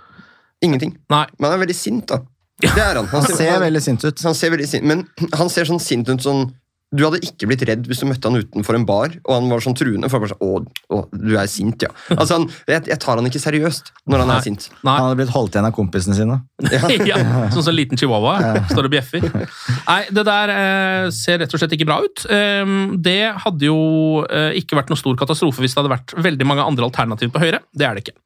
Ingenting. Nei. Men han er veldig sint, da. Det er han. Han ser veldig sint ut. Han ser veldig sint, men han ser sånn sint ut sånn Du hadde ikke blitt redd hvis du møtte han utenfor en bar, og han var sånn truende. For var sånn, å, å, du er sint, ja. Altså, han, jeg, jeg tar han ikke seriøst når han Nei. er sint. Nei. Han hadde blitt holdt igjen av kompisene sine. ja, sånn som en liten chihuahua står og bjeffer. Nei, det der eh, ser rett og slett ikke bra ut. Ehm, det hadde jo eh, ikke vært noe stor katastrofe hvis det hadde vært veldig mange andre alternativer på høyre. Det er det ikke.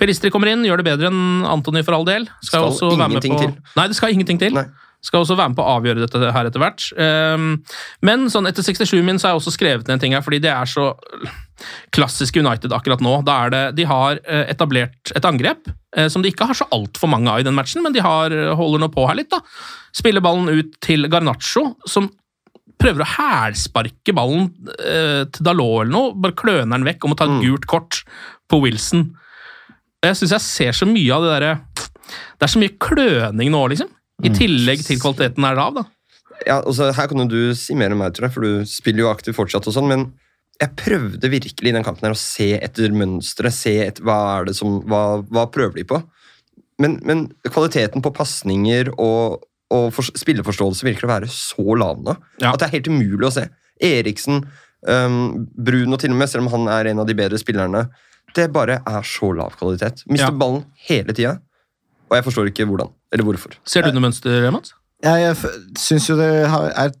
Pelistri kommer inn, gjør det bedre enn Antony for all del. Skal også være med på... til. Nei, det skal ingenting til. Nei. Skal også være med på å avgjøre dette her etter hvert. Ehm, men sånn etter 67 min så har jeg også skrevet ned en ting her, fordi det er så klassisk United akkurat nå. Da er det, de har eh, etablert et angrep eh, som de ikke har så altfor mange av i den matchen, men de har, eh, holder nå på her litt. da. Spiller ballen ut til Garnaccio, som prøver å hælsparke ballen til Dalot eller noe. Bare kløner den vekk og må ta et gult kort på Wilson. Jeg syns jeg ser så mye av det derre Det er så mye kløning nå, liksom. I tillegg til kvaliteten er lav, da. Ja, altså, her kan jo du si mer enn meg, tror jeg, for du spiller jo aktivt fortsatt. og sånn, Men jeg prøvde virkelig i den kampen her å se etter mønstre. se etter hva er det som, hva, hva prøver de på. Men, men kvaliteten på pasninger og, og for, spilleforståelse virker å være så lav nå Ja. at det er helt umulig å se. Eriksen, um, Bruno til og med, selv om han er en av de bedre spillerne. Det bare er så lav kvalitet. Mister Ja. ballen hele tida. Og jeg forstår ikke hvordan, eller hvorfor. Ser du noe mønster, Mats? Jeg, jeg syns jo det er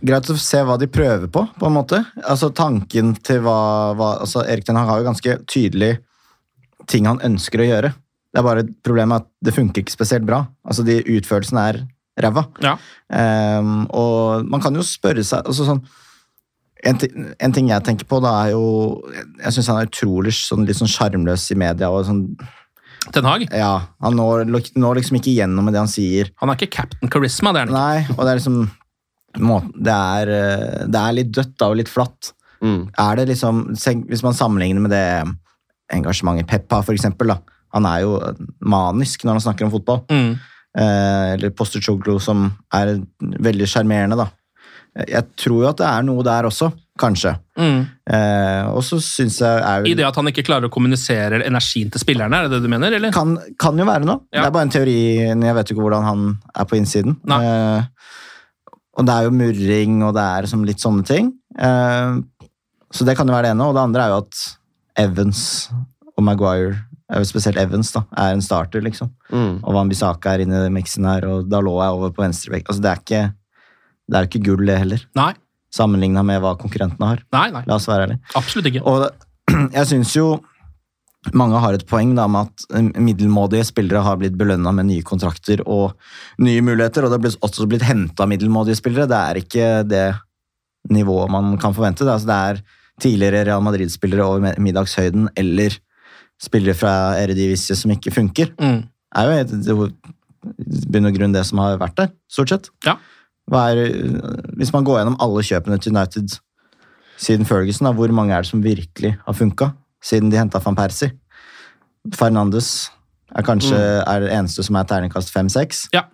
greit å se hva de prøver på, på en måte. Altså tanken til hva, hva altså Erik Den Hag har jo ganske tydelig ting han ønsker å gjøre. Det er bare problemet at det funker ikke spesielt bra. Altså de Utførelsen er ræva. Ja. Um, og man kan jo spørre seg altså sånn, en, en ting jeg tenker på, da er jo Jeg syns han er utrolig sånn, litt sånn sjarmløs i media. og sånn, Ten Hag? ja, Han når, når liksom ikke igjennom med det han sier. Han er ikke Captain Charisma, det er han ikke. Nei, og det er liksom må- Det er, eh, det er litt dødt da, og litt flatt. Mm. Er det liksom, Hvis man sammenligner med det engasjementet Peppa har, for eksempel. Da. Han er jo manisk når han snakker om fotball. Mm. Eh, eller Posterchoglu, som er veldig sjarmerende, da. Jeg tror jo at det er noe der også, kanskje. Mm. Eh, og så syns jeg er I det at han ikke klarer å kommunisere energien til spillerne, er det det du mener? eller? kan, kan jo være noe. Ja. Det er bare en teori. Jeg vet jo ikke hvordan han er på innsiden. Eh, og det er jo murring, og det er som litt sånne ting. Eh, så det kan jo være det ene. Og det andre er jo at Evans og Maguire, spesielt Evans, da, er en starter, liksom. Mm. Og Wanbisaka er inne i miksen her, og da lå jeg over på venstrebekk. Altså, det er ikke det er ikke gull, det heller. Nei. Sammenligna med hva konkurrentene har. Nei, nei. La oss være ærlige. Absolutt ikke. Og jeg syns jo mange har et poeng da med at eh, middelmådige spillere har blitt belønna med nye kontrakter og nye muligheter, og det har også blitt henta middelmådige spillere. Det er ikke det nivået man kan forvente. Det er, altså, det er tidligere Real Madrid-spillere over middagshøyden eller spillere fra Eredivisie som ikke funker. Mm. Det er jo helt- det er jo i bunn og grunn det som har vært der, stort sett. Ja. Hva er, hvis man går gjennom alle kjøpene til United siden Ferguson, da, hvor mange er det som virkelig har funka siden de henta van Persie? Fernandes er kanskje er det eneste som er terningkast 5-6. Ja.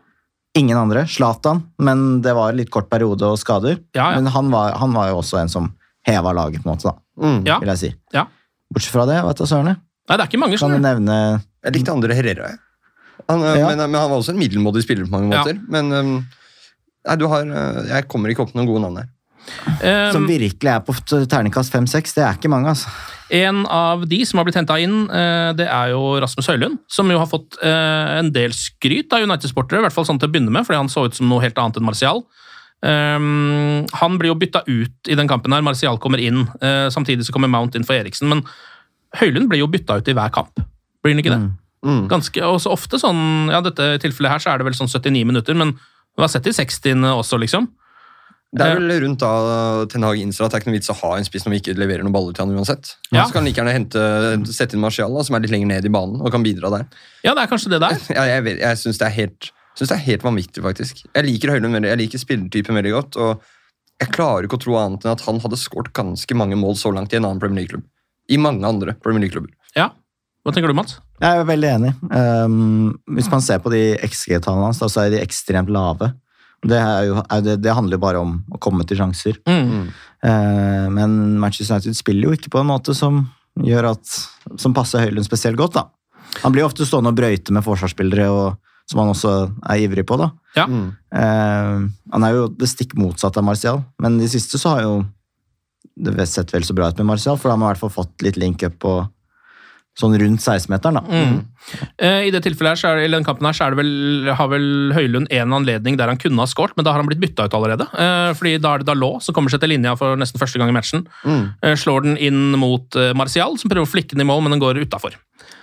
Ingen andre. Zlatan, men det var litt kort periode og skader. Ja, ja. Men han var, han var jo også en som heva laget, på en måte, da, Mm. Ja. vil jeg si. Ja. Bortsett fra det, vet du søren. Nei, det er ikke mange Kan som du nevne Jeg likte andre Herrera. jeg. Han, Ja. men, men han var også en middelmådig spiller på mange Ja. måter. Men øhm, nei, du har, øh, jeg kommer ikke opp med noen gode navn her. Um, som virkelig er på terningkast 5-6? Det er ikke mange, altså. En av de som har blitt henta inn, eh, det er jo Rasmus Høylund. Som jo har fått eh, en del skryt av United-sportere, i hvert fall sånn til å begynne med, fordi han så ut som noe helt annet enn Martial. Um, han blir jo bytta ut i den kampen her. Martial kommer inn. eh, samtidig så kommer Mount inn for Eriksen. Men Høylund blir jo bytta ut i hver kamp. Blir han ikke det? Mm. Ganske, og så ofte sånn Ja, dette tilfellet her så er det vel sånn 79 minutter, men vi har sett i 60 også, liksom. Det er vel rundt da Ten Hag innser at det er ikke noe vits å ha en spiss når vi ikke leverer noen baller til han uansett. Ja. Så kan han like gjerne hente, sette inn Martial, da, som er litt lenger ned i banen og kan bidra der. Ja, det er kanskje det der. Ja, jeg vet- jeg syns det, det er helt vanvittig, faktisk. Jeg liker Høylund veldig, jeg liker spillertypen veldig godt. og Jeg klarer ikke å tro annet enn at han hadde skåret ganske mange mål så langt i en annen Premier League-klubb. I mange andre Premier League-klubber. Ja. Hva tenker du, Mats? Jeg er veldig enig. Um, hvis man ser på de XG-tallene hans, så er de ekstremt lave. Det, er jo, er det, det handler jo bare om å komme til sjanser. Mm. Uh, men Manchester United spiller jo ikke på en måte som gjør at, som passer Høylund spesielt godt. da. Han blir jo ofte stående og brøyte med forsvarsspillere, og, som han også er ivrig på. da. Ja. Mm. Eh, han er jo det stikk motsatte av Martial, men de siste så har jo det sett vel så bra ut med Martial, for da har man i hvert fall fått litt link-up på sånn rundt 16-meteren. da. Mm. Eh, I det tilfellet her, er eller den kampen her, så er det vel, har vel Høylund en anledning der han kunne ha skåret, men da har han blitt bytta ut allerede. Eh, fordi da er det Dalot som kommer seg til linja for nesten første gang i matchen. Mm. Eh, slår den inn mot Martial, som prøver å flikke den i mål, men den går utafor.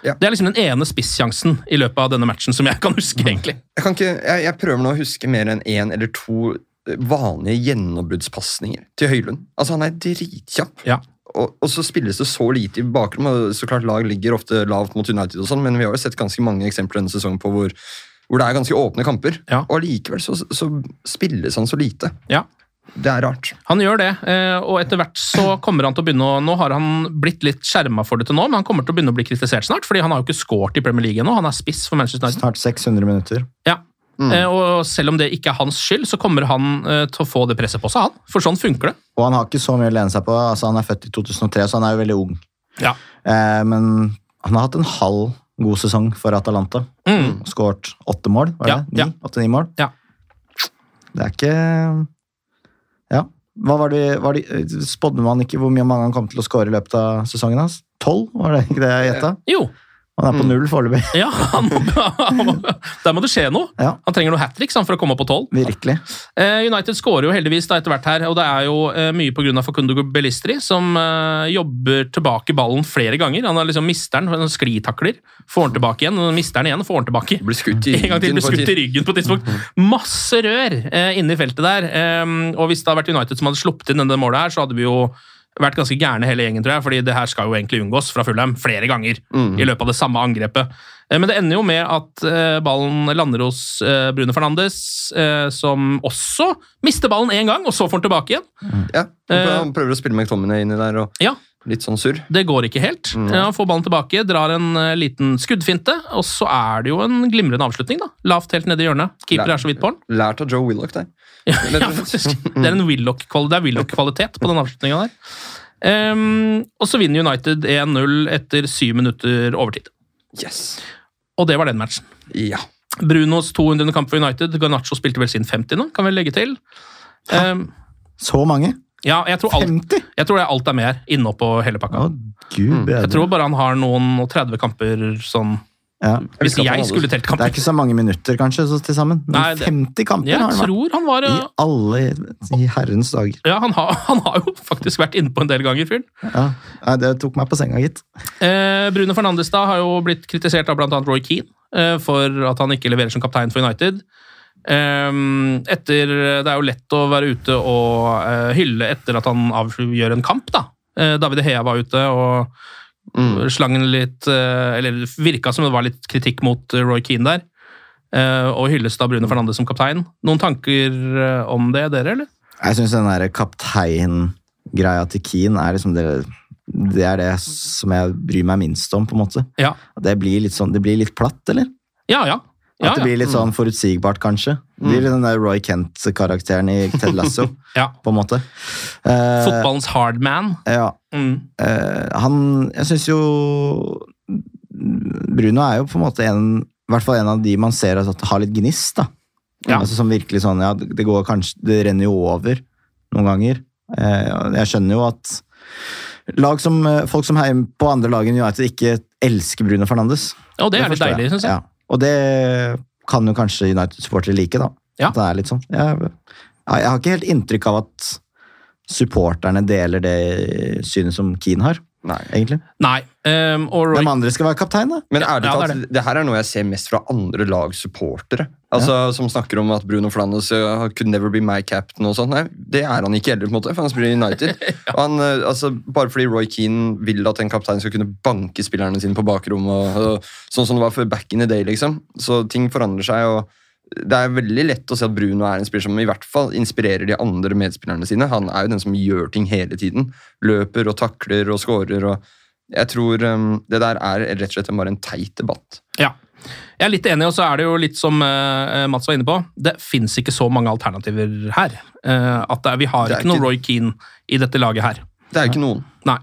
Ja. Det er liksom den ene spissjansen i løpet av denne matchen som jeg kan huske, egentlig. Jeg, kan ikke, jeg, jeg prøver nå å huske mer enn én eller to vanlige gjennombruddspasninger til Høylund. Altså, han er dritkjapp. Ja. Og, og så spilles det så lite i bakgrunnen. og så klart Lag ligger ofte lavt mot United, og sånn, men vi har jo sett ganske mange eksempler denne sesongen på hvor, hvor det er ganske åpne kamper. Ja. Og allikevel så, så spilles han så lite. Ja. Det er rart. Han gjør det, eh, og etter hvert så kommer han til å begynne å Nå har han blitt litt skjerma for det til nå, men han kommer til å begynne å bli kritisert snart, fordi han har jo ikke scoret i Premier League ennå. Han er spiss for Manchester United. Snart 600 minutter. Ja. Eh, Og selv om det ikke er hans skyld, så kommer han eh, til å få det presset på seg, han. For sånn funker det. Og han har ikke så mye å lene seg på. Altså, han er født i 2003, så han er jo veldig ung. Ja. Eh, men han har hatt en halv god sesong for Atalanta. Mm. Skåret åtte mål, var det? Ja, Ni? ja. Åtte-ni mål? Ja. Det er ikke Ja. Hva var det, var det, Spådde man ikke hvor mye mange han kom til å skåre i løpet av sesongen hans? Tolv, var det ikke det jeg gjetta? Jo. Han er på null foreløpig. Ja, han der må det skje noe. Ja. Han trenger noe hat trick for å komme opp på tolv. Virkelig. Eh, United skårer jo heldigvis da etter hvert her, og det er jo eh, mye pga. Facundo Belistri, som eh, jobber tilbake ballen flere ganger. Han har liksom mister den, han sklitakler, får den tilbake igjen, mister den igjen og får den tilbake. Blir skutt i En gang til ryggen blir skutt i ryggen på et tidspunkt. Masse rør eh, inne i feltet der. Eh, og hvis det hadde vært United som hadde sluppet inn denne målet her, så hadde vi jo vært ganske gærne hele gjengen, tror jeg, fordi det her skal jo egentlig unngås fra Fulham flere ganger i løpet av det samme angrepet. Eh, Men det ender jo med at eh, ballen lander hos Brune Fernandes, eh, som også mister ballen én gang, og så får den tilbake igjen. Ja, Han prøver å spille McTominay inni der, og Ja, litt sånn surr. det går ikke helt. Mm. Han får ballen tilbake, drar en eh, liten skuddfinte, og så er det jo en glimrende avslutning. da. Lavt helt nede i hjørnet. Keeper er så vidt på den. Lært av Joe Willoch der. Ja, ja, faktisk. Det er en Willoch-kvalitet det er Willoch-kvalitet på den avslutninga der. Um, og så vinner United 1-0 etter syv minutter overtid. Yes. Og det var den matchen. Ja. Brunos 200. kamp for United. Garnaccio spilte vel sin 50 nå, kan vi legge til. Um, Så mange? Ja, jeg tror, alt, 50? jeg tror det er alt er med her, inne på hele pakka. Å, gud bedre. Jeg tror bare han har noen og 30 kamper sånn ja. Hvis jeg skulle telt Det er ikke så mange minutter, kanskje, så til sammen. Men Nei, det- 50 kamper Jeg har han vært. tror han var I eh, alle i herrens dager. Ja, han har, han har jo faktisk vært inne på en del ganger, fyren. Ja. Nei, det tok meg på senga, gitt. Eh, Bruno Fernandes da har jo blitt kritisert av annet Roy Keane eh, for at han ikke leverer som kaptein for United. Eh, etter, det er jo lett å være ute og eh, hylle etter at han avgjør en kamp. da. Eh, David Hea var ute og Slangen litt eh, Eller virka som det var litt kritikk mot Roy Keane der. Og hylles da Brune Fernandes som kaptein. Noen tanker om det, dere, eller? Jeg syns den der kapteingreia til Keane er liksom det det er det som jeg bryr meg minst om, på en måte. Ja, Det blir litt, sånn, det blir litt platt, eller? ja. ja. At ja, det blir litt sånn forutsigbart, kanskje. Det blir den der Roy Kent-karakteren i Ted Lasso, ja. på en måte. Eh, Fotballens hardman. ja, Mm. eh, han Jeg syns jo Bruno er jo på en måte en i hvert fall en av de man ser at har litt gnist. da. Ja. Altså Som virkelig sånn Ja, det går kanskje Det renner jo over noen ganger. Eh, jeg skjønner jo at lag som, folk som heier på andre lag enn United, ikke elsker Bruno Fernandes. Og det er litt deilig, syns jeg. Ja. Og det kan jo kanskje United-supportere like, da. Ja. At det er litt sånn. Jeg, jeg har ikke helt inntrykk av at supporterne deler det synet som Keane har, Nei. egentlig. Nei. Um, Hvem andre skal være kaptein, da? Men ærlig Ja, det det. talt, det, her er noe jeg ser mest fra andre lags supportere. Altså, Som snakker om at Bruno Fernandes uh, could never be my captain og sånt. Nei, det er han ikke heller, på en måte, for han spiller i United. Og han, uh, altså, bare fordi Roy Keane vil at en kaptein skal kunne banke spillerne sine på bakrommet, og, og, sånn som det var for back in the day, liksom. Så ting forandrer seg. og det er veldig lett å se at Bruno er en spiller som i hvert fall inspirerer de andre medspillerne sine. Han er jo den som gjør ting hele tiden. Løper og takler og scorer. og Jeg tror um, det der er rett og slett bare en teit debatt. Ja. Jeg er litt enig, og så er det jo litt som eh, Mats var inne på. Det fins ikke så mange alternativer her. Eh, at er, vi har er ikke noe Roy Keane i dette laget her. Det er ikke noen. Nei.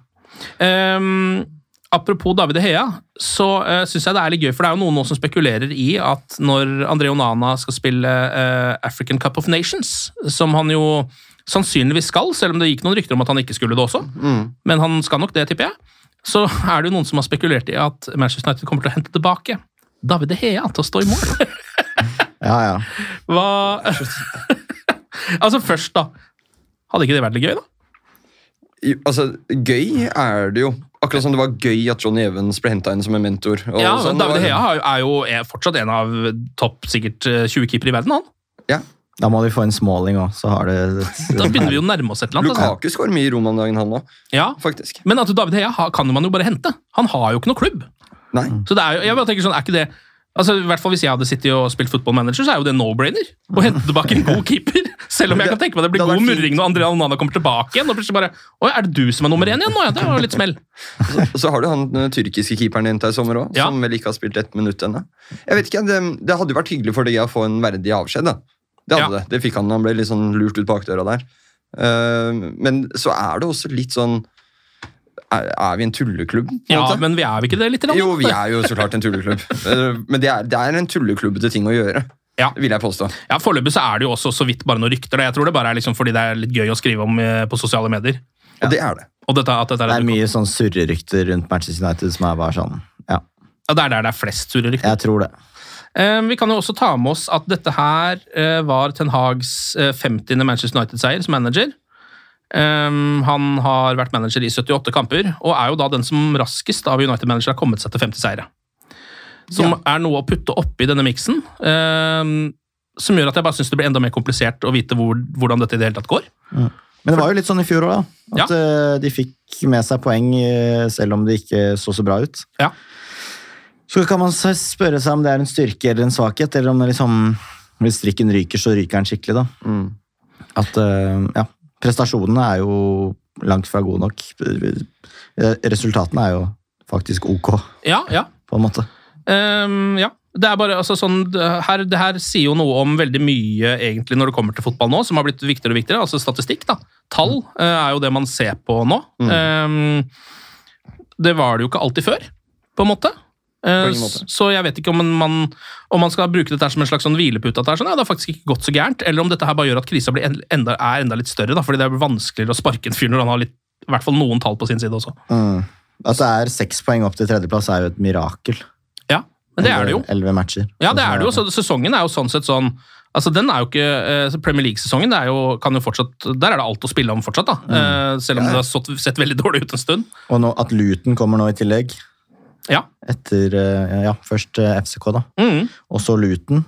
Um, apropos David Heia, Hea, så uh, syns jeg det er litt gøy, for det er jo noen nå som spekulerer i at når André Onana skal spille uh, African Cup of Nations, som han jo sannsynligvis skal, selv om det gikk noen rykter om at han ikke skulle det også, men han skal nok det, tipper jeg, så er det jo noen som har spekulert i at Manchester United kommer til å hente tilbake David De Hea til å stå i mål. Ja, ja. Hva Altså, først, da. Hadde ikke det vært litt gøy, da? I, altså, Gøy er det jo. Akkurat som det var gøy at Johnny Evans ble henta inn som en mentor. og Ja, sånn. David Det Hea er jo er fortsatt en av topp sikkert eh, 20 keepere i verden. han. Ja. Da må de få en småling òg, så har det Da begynner vi jo å nærme oss et eller annet. Altså. Lukaku skårer mye i Roma om dagen, han òg. Ja, Faktisk. Men at David Hea kan man jo bare hente. Han har jo ikke noe klubb. Nei. Så det er jo, jeg bare tenker sånn, er ikke det Altså, i hvert fall Hvis jeg hadde sittet og spilt fotballmanager, så er jo det no-brainer. Å hente tilbake en god keeper. Selv om jeg kan tenke meg det blir Det god murring når André Onana kommer tilbake igjen. Og plutselig bare Oi, er det du som er nummer én igjen nå? Ja, det var litt smell. Og så har du han den tyrkiske keeperen din til i sommer òg, Ja. som vel ikke har spilt ett minutt ennå. Jeg vet ikke, det, det hadde jo vært hyggelig for deg å få en verdig avskjed. da. Det hadde Ja. det. Det fikk han. Han ble litt sånn lurt ut bakdøra der. Uh, men så er det også litt sånn Er, er vi en tulleklubb? på Ja, måte? men vi er vi ikke det litt? Rann? Jo, vi er jo så klart en tulleklubb. Eh, Men det er, det er en tulleklubbete ting å gjøre, Ja. vil jeg påstå. Ja, Foreløpig så er det jo også så vidt bare noen rykter. Da. Jeg tror det bare er liksom fordi det er litt gøy å skrive om eh, på sosiale medier. Og det er det. Og dette, at dette Det er, er mye sånn surrerykter rundt Manchester United som er bare sånn Ja, Ja, det er der det er flest surre rykter. jeg tror det. Eh, Vi kan jo også ta med oss at dette her var Ten Hags eh, 50. Manchester United-seier som manager. Um, han har vært manager i 78 kamper, og er jo da den som raskest av United-managere har kommet seg til 50 seire. Som er noe å putte oppi denne miksen, um, som gjør at jeg bare syns det blir enda mer komplisert å vite hvor, hvordan dette i det hele tatt går. Men det var jo litt sånn i fjor òg, da. At ja. de fikk med seg poeng eh, selv om det ikke så så bra ut. Ja. Så kan man spørre seg om det er en styrke eller en svakhet, eller om det liksom Hvis strikken ryker, så ryker den skikkelig, da. Mm. At eh, ja, prestasjonene er jo langt fra gode nok. Resultatene er jo faktisk ok, Ja, ja. på en måte. Um, ja. Det er bare, altså, sånn, det her, det her sier jo noe om veldig mye egentlig når det kommer til fotball nå, som har blitt viktigere og viktigere. Altså statistikk. da. Tall eh, er jo det man ser på nå. Ehm, det var det jo ikke alltid før, på en måte. Eh. Så jeg vet ikke om man, om man skal bruke dette som en slags sånn hvilepute. At sånn, ja, det har faktisk ikke gått så gærent, eller om dette her bare gjør at krisa enda, er enda litt større. da, fordi det er vanskeligere å sparke en fyr når han har litt, i hvert fall noen tall på sin side også. Mm. At det er seks poeng opp til tredjeplass, er jo et mirakel. Ja, men det er det jo. Elleve matcher. Ja, det er det jo. Så sesongen er jo sånn sett sånn Altså, den er jo ikke eh, Premier League-sesongen er jo, kan jo fortsatt Der er det alt å spille om fortsatt, da. Mm. selv om det har sett veldig dårlig ut en stund. Og nå, at Luton kommer nå i tillegg. Ja. Etter eh, ja, først eh, FCK, da. Mm, Og så Luton.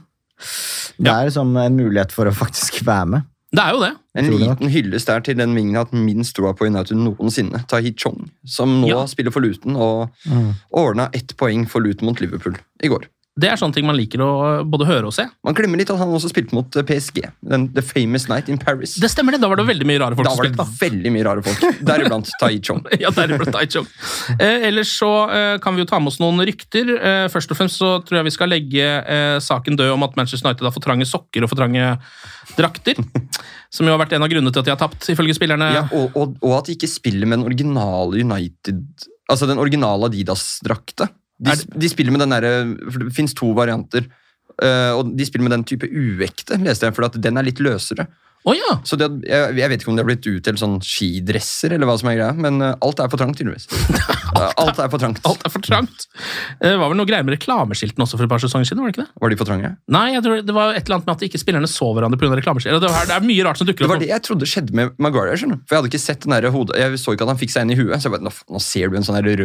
Det Ja. er liksom en mulighet for å faktisk være med. det er jo det. En liten hyllest der til den vingen jeg har hatt minst troa på United noensinne. Tahit Chong, som nå Ja. spiller for Luton og Mm. ordna ett poeng for Luton mot Liverpool i går. Det er sånne ting man liker å både høre og se. Man glemmer litt at han også spilte mot eh, PSG. Den, The Famous Night in Paris. Det stemmer, det. Da var det veldig mye rare folk da var det spilte. da. veldig mye rare folk. Deriblant Tai Chong. Ja, deriblant Taichung. Eh, ellers så eh, kan vi jo ta med oss noen rykter. Eh, først og fremst så tror jeg vi skal legge eh, saken død om at Manchester United har for trange sokker og for trange drakter. som jo har vært en av grunnene til at de har tapt, ifølge spillerne. Ja, og, og, og at de ikke spiller med den originale United Altså den originale Adidas-drakta. De, de spiller med den derre For det fins to varianter. Uh, og de spiller med den type uekte, leste jeg, for at den er litt løsere. Oh, ja! Så det, jeg, jeg vet ikke om det har blitt utdelt sånn skidresser, eller hva som er greia, men uh, alt er for trangt, tydeligvis. Eh, alt er for trangt. Alt er for trangt. Det var vel noe greier med reklameskiltene også for et par sesonger siden? var det ikke det? Var de for trange? Nei, jeg tror det var et eller annet med at ikke spillerne så hverandre pga. reklameskiltene. Det, var- det er mye rart som dukker Det var det jeg trodde skjedde med Maguire. For Jeg hadde ikke sett den der hodet, jeg så ikke at han fikk seg inn i huet. Så jeg bare, nå, nå ser du en sånn rød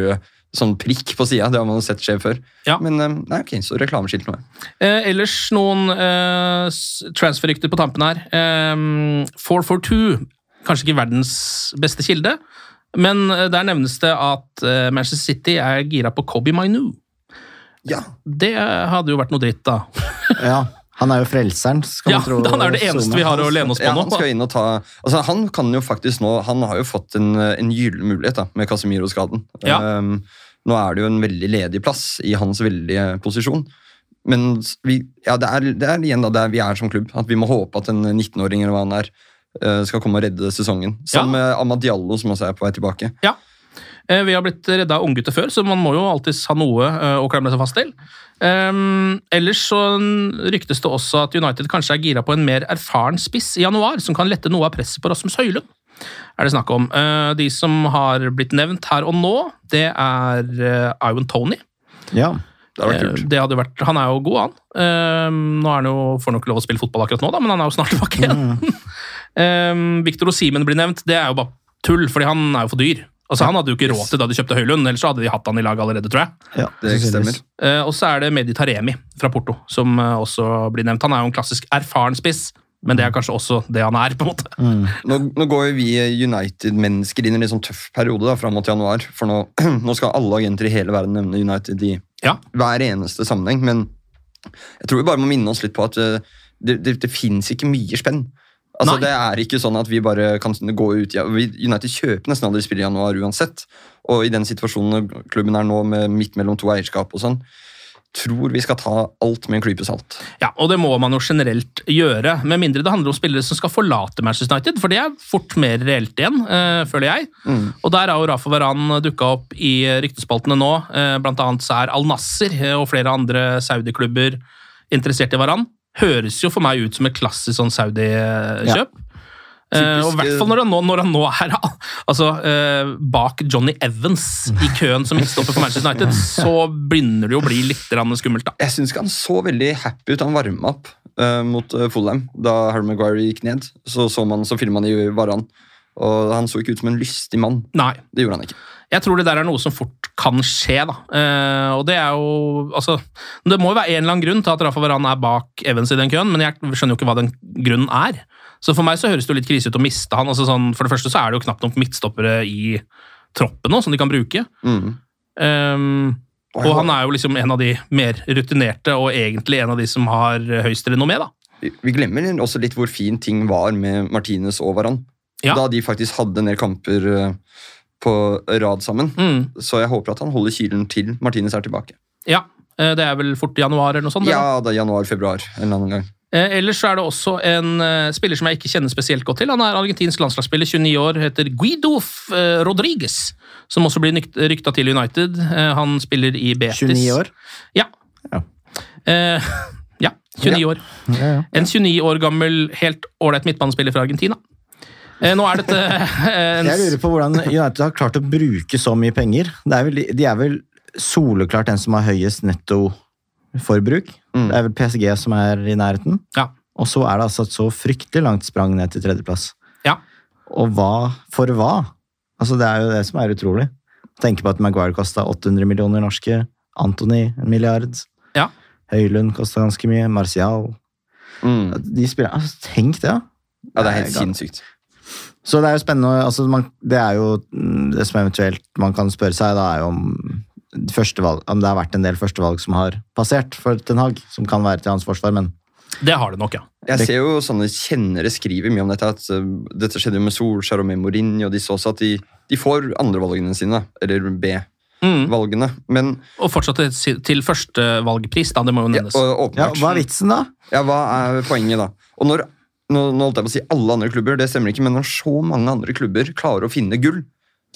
sånn prikk på sida. Det har man jo sett skje før. Ja. Men eh, nei, ok, så reklameskilt nå. Eh, ellers noen eh, transferrykter på tampen her. Eh, 442, kanskje ikke verdens beste kilde, men eh, der nevnes det at eh, Manchester City er gira på Kobe Mainu. Ja, Det hadde jo vært noe dritt, da. Ja, Han er jo frelseren. skal Ja, man tro. Han er det eneste vi har å lene oss på Ja, nå. han skal inn og ta altså Han kan jo faktisk nå Han har jo fått en, en gyllen mulighet da, med Casemiro-skaden. Ja. Um, nå er det jo en veldig ledig plass i hans veldige posisjon. Men vi, ja, det, er, det er igjen da der vi er som klubb. At vi må håpe at en 19-åring eller hva han er, eh, skal komme og redde sesongen. Sammen med Amad Diallo, som også er på vei tilbake. Ja. Eh, Vi har blitt redda av unggutter før, så man må jo alltids ha noe eh, å klemme seg fast til. Um, ellers så ryktes det også at United kanskje er gira på en mer erfaren spiss i januar, som kan lette noe av presset på Rasmus Høylund. Er det snakk om. Eh, de som har blitt nevnt her og nå, det er Ivan Tony. Ja. Det hadde vært kult. det hadde vært, han er jo god, han. Eh, nå er han jo, får han ikke lov å spille fotball akkurat nå, da, men han er jo snart tilbake igjen. Eh, Victor Osimen blir nevnt. Det er jo bare tull, fordi han er jo for dyr. Altså, Han hadde jo ikke råd til da de kjøpte Høylund, ellers så hadde de hatt han i lag allerede, tror jeg. ja Det stemmer. Eh, og så er det Medi Taremi fra Porto, som eh, også blir nevnt. Han er jo en klassisk erfaren spiss, men det er kanskje også det han er, på en måte. Nå, nå går jo vi United-mennesker inn i en litt sånn tøff periode da, fram mot januar. For nå, nå skal alle agenter i hele verden nevne United i Ja. hver eneste sammenheng. Men Jeg tror vi bare må minne oss litt på at eh, det, det, det finnes ikke mye spenn. Altså, Nei. det er ikke sånn at vi bare kan gå ut ja, United kjøper nesten aldri spill i januar uansett. Og i den situasjonen klubben er nå, med midt mellom to eierskap og sånn, tror vi skal ta alt med en klype salt. Ja, og det må man jo generelt gjøre, med mindre det handler om spillere som skal forlate Manchester United, for det er fort mer reelt igjen, eh, føler jeg. Og der har jo Rafa Varan dukka opp i ryktespaltene nå. Eh, blant annet så er Al Nasser eh, og flere andre Saudi-klubber interessert i Varan. Høres jo for meg ut som et klassisk sånn Saudi-kjøp. Eh, og i hvert fall når han nå, når han nå er altså, eh, bak Johnny Evans i køen som midtstopper for Manchester United, så begynner det jo å bli litt skummelt. da. Jeg syns ikke han så veldig happy ut. Han varma opp eh, mot uh, Fulham da Harry Maguire gikk ned. Så, så, man, så filma han i Varan, og han så ikke ut som en lystig mann. Nei. Det gjorde han ikke. Jeg tror det der er noe som fort kan skje. da. Eh, og Det er jo, altså, det må jo være en eller annen grunn til at Rafa Varane er bak Evans i den køen, men jeg skjønner jo ikke hva den grunnen er. Så For meg så høres det jo litt krise ut å miste han. altså sånn, For det første så er det jo knapt nok midtstoppere i troppen nå, som de kan bruke. Mm. Um, og han er jo liksom en av de mer rutinerte, og egentlig en av de som har høyest renommé. da. Vi vi glemmer også litt hvor fin ting var med Martinez og Varan. Ja. Da de faktisk hadde en del kamper eh, på rad sammen. Mm. Så jeg håper at han holder kilen til Martinez er tilbake. Ja, eh, Det er vel fort i januar eller noe sånt? Ja, det er januar-februar en eller annen gang. Eh, ellers er det også en eh, spiller som jeg ikke kjenner spesielt godt til. Han er argentinsk landslagsspiller, 29 år, heter Guido eh, Rodriguez. Som også blir nykt- rykta til United. Eh, han spiller i Betis. 29 år? Ja. Ja. Eh, ja, 29 Ja. år. Ja, ja. En 29 år gammel, helt ålreit midtbanespiller fra Argentina. Eh, nå er dette eh, en Jeg lurer på hvordan United har klart å bruke så mye penger. Det er vel, de er vel soleklart den som har høyest nettoforbruk. Mm. Det er vel PSG som er i nærheten. Ja. Og så er det altså et så fryktelig langt sprang ned til tredjeplass. Ja. Og hva for hva? Altså Det er jo det som er utrolig. Tenke på at Maguire kosta 800 millioner norske. Antony en milliard. Ja. Høylund kosta ganske mye. Martial. Mm. De spiller, altså, tenk det, da. Ja, det er helt sinnssykt. Så det er jo spennende. altså man, Det er jo mm, det som eventuelt man kan spørre seg, da er jo om, førstevalg, om det har vært en del førstevalg som har passert for Ten Hag, som kan være til hans forsvar, men Det har det nok, ja. Jeg ser jo sånne kjennere skriver mye om dette. at uh, Dette skjedde jo med Solskjær og med Mourinho og så også, at de, de får andrevalgene sine. Eller B-valgene. Men Og fortsatt til, førstevalgpris, da. Det må jo ja, og, ja, hva er vitsen, da? Ja, hva er poenget da? Og når, nå, nå holdt jeg på å si alle andre klubber, det stemmer ikke, men når så mange andre klubber klarer å finne gull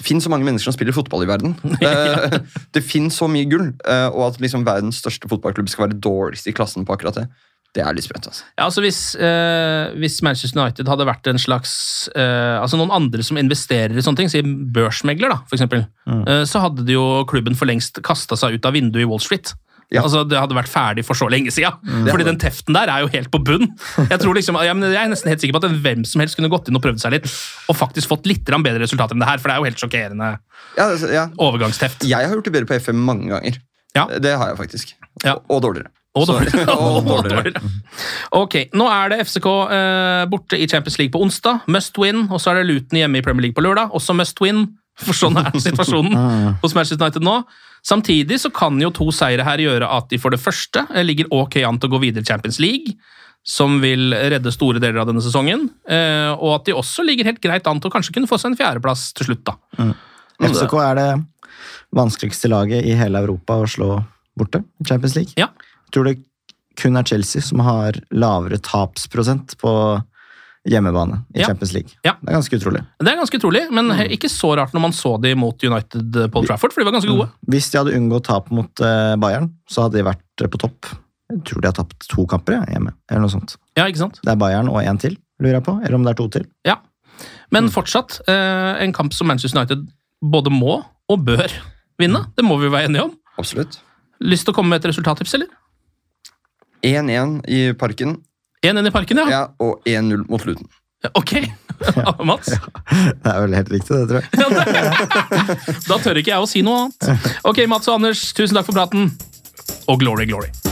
Det finnes så mange mennesker som spiller fotball i verden. Eh, det finnes så mye gull, eh, og at liksom verdens største fotballklubb skal være dårligst i klassen på akkurat det, det er litt sprøtt. altså. Ja, altså hvis, eh, hvis Manchester United hadde vært en slags eh, altså Noen andre som investerer i sånne ting, si børsmegler, da, for eksempel, eh, så hadde jo klubben for lengst kasta seg ut av vinduet i Wall Street. Ja. Altså, Det hadde vært ferdig for så lenge siden. Fordi den teften der er jo helt på bunn. Jeg tror liksom, jeg er nesten helt sikker på at hvem som helst kunne gått inn og prøvd seg litt, og faktisk fått litt bedre resultater enn det her, for det er jo helt sjokkerende Ja, altså, ja. overgangsteft. Jeg har gjort det bedre på FM mange ganger. Ja. Det har jeg faktisk. Ja. Og, og dårligere. Og dårligere. og dårligere. Ok, Nå er det FCK eh, borte i Champions League på onsdag. Must win. Og så er det Luton hjemme i Premier League på lørdag. Også must win. For sånn er situasjonen hos Manchester United nå. Samtidig så kan jo to seire her gjøre at de for det første eh, ligger ok an til å gå videre i Champions League, som vil redde store deler av denne sesongen. eh, Og at de også ligger helt greit an til å kanskje kunne få seg en fjerdeplass til slutt. da. FCK er det vanskeligste laget i hele Europa å slå borte i Champions League. Ja. Jeg tror det kun er Chelsea som har lavere tapsprosent på hjemmebane i Ja. Champions League. Ja. Det er ganske utrolig. Det er ganske utrolig, men mm. ikke så rart når man så de mot United eh, Paul Trafford, for de var ganske gode. Hvis de hadde unngått tap mot eh, Bayern, så hadde de vært eh, på topp. Jeg tror de har tapt to kamper ja, hjemme. eller noe sånt. Ja, ikke sant? Det er Bayern og én til, lurer jeg på. Eller om det er to til. Ja. Men fortsatt eh, en kamp som Manchester United både må og bør vinne. Det må vi være enige om. Absolutt. Lyst til å komme med et resultattips, eller? 1-1 i parken, 1-1 i parken, ja. ja, og 1-0 mot Luton. Ok. Mats? Det er vel helt riktig, det, tror jeg. Da tør ikke jeg å si noe annet. Ok, Mats og Anders, tusen takk for praten. Og glory, glory.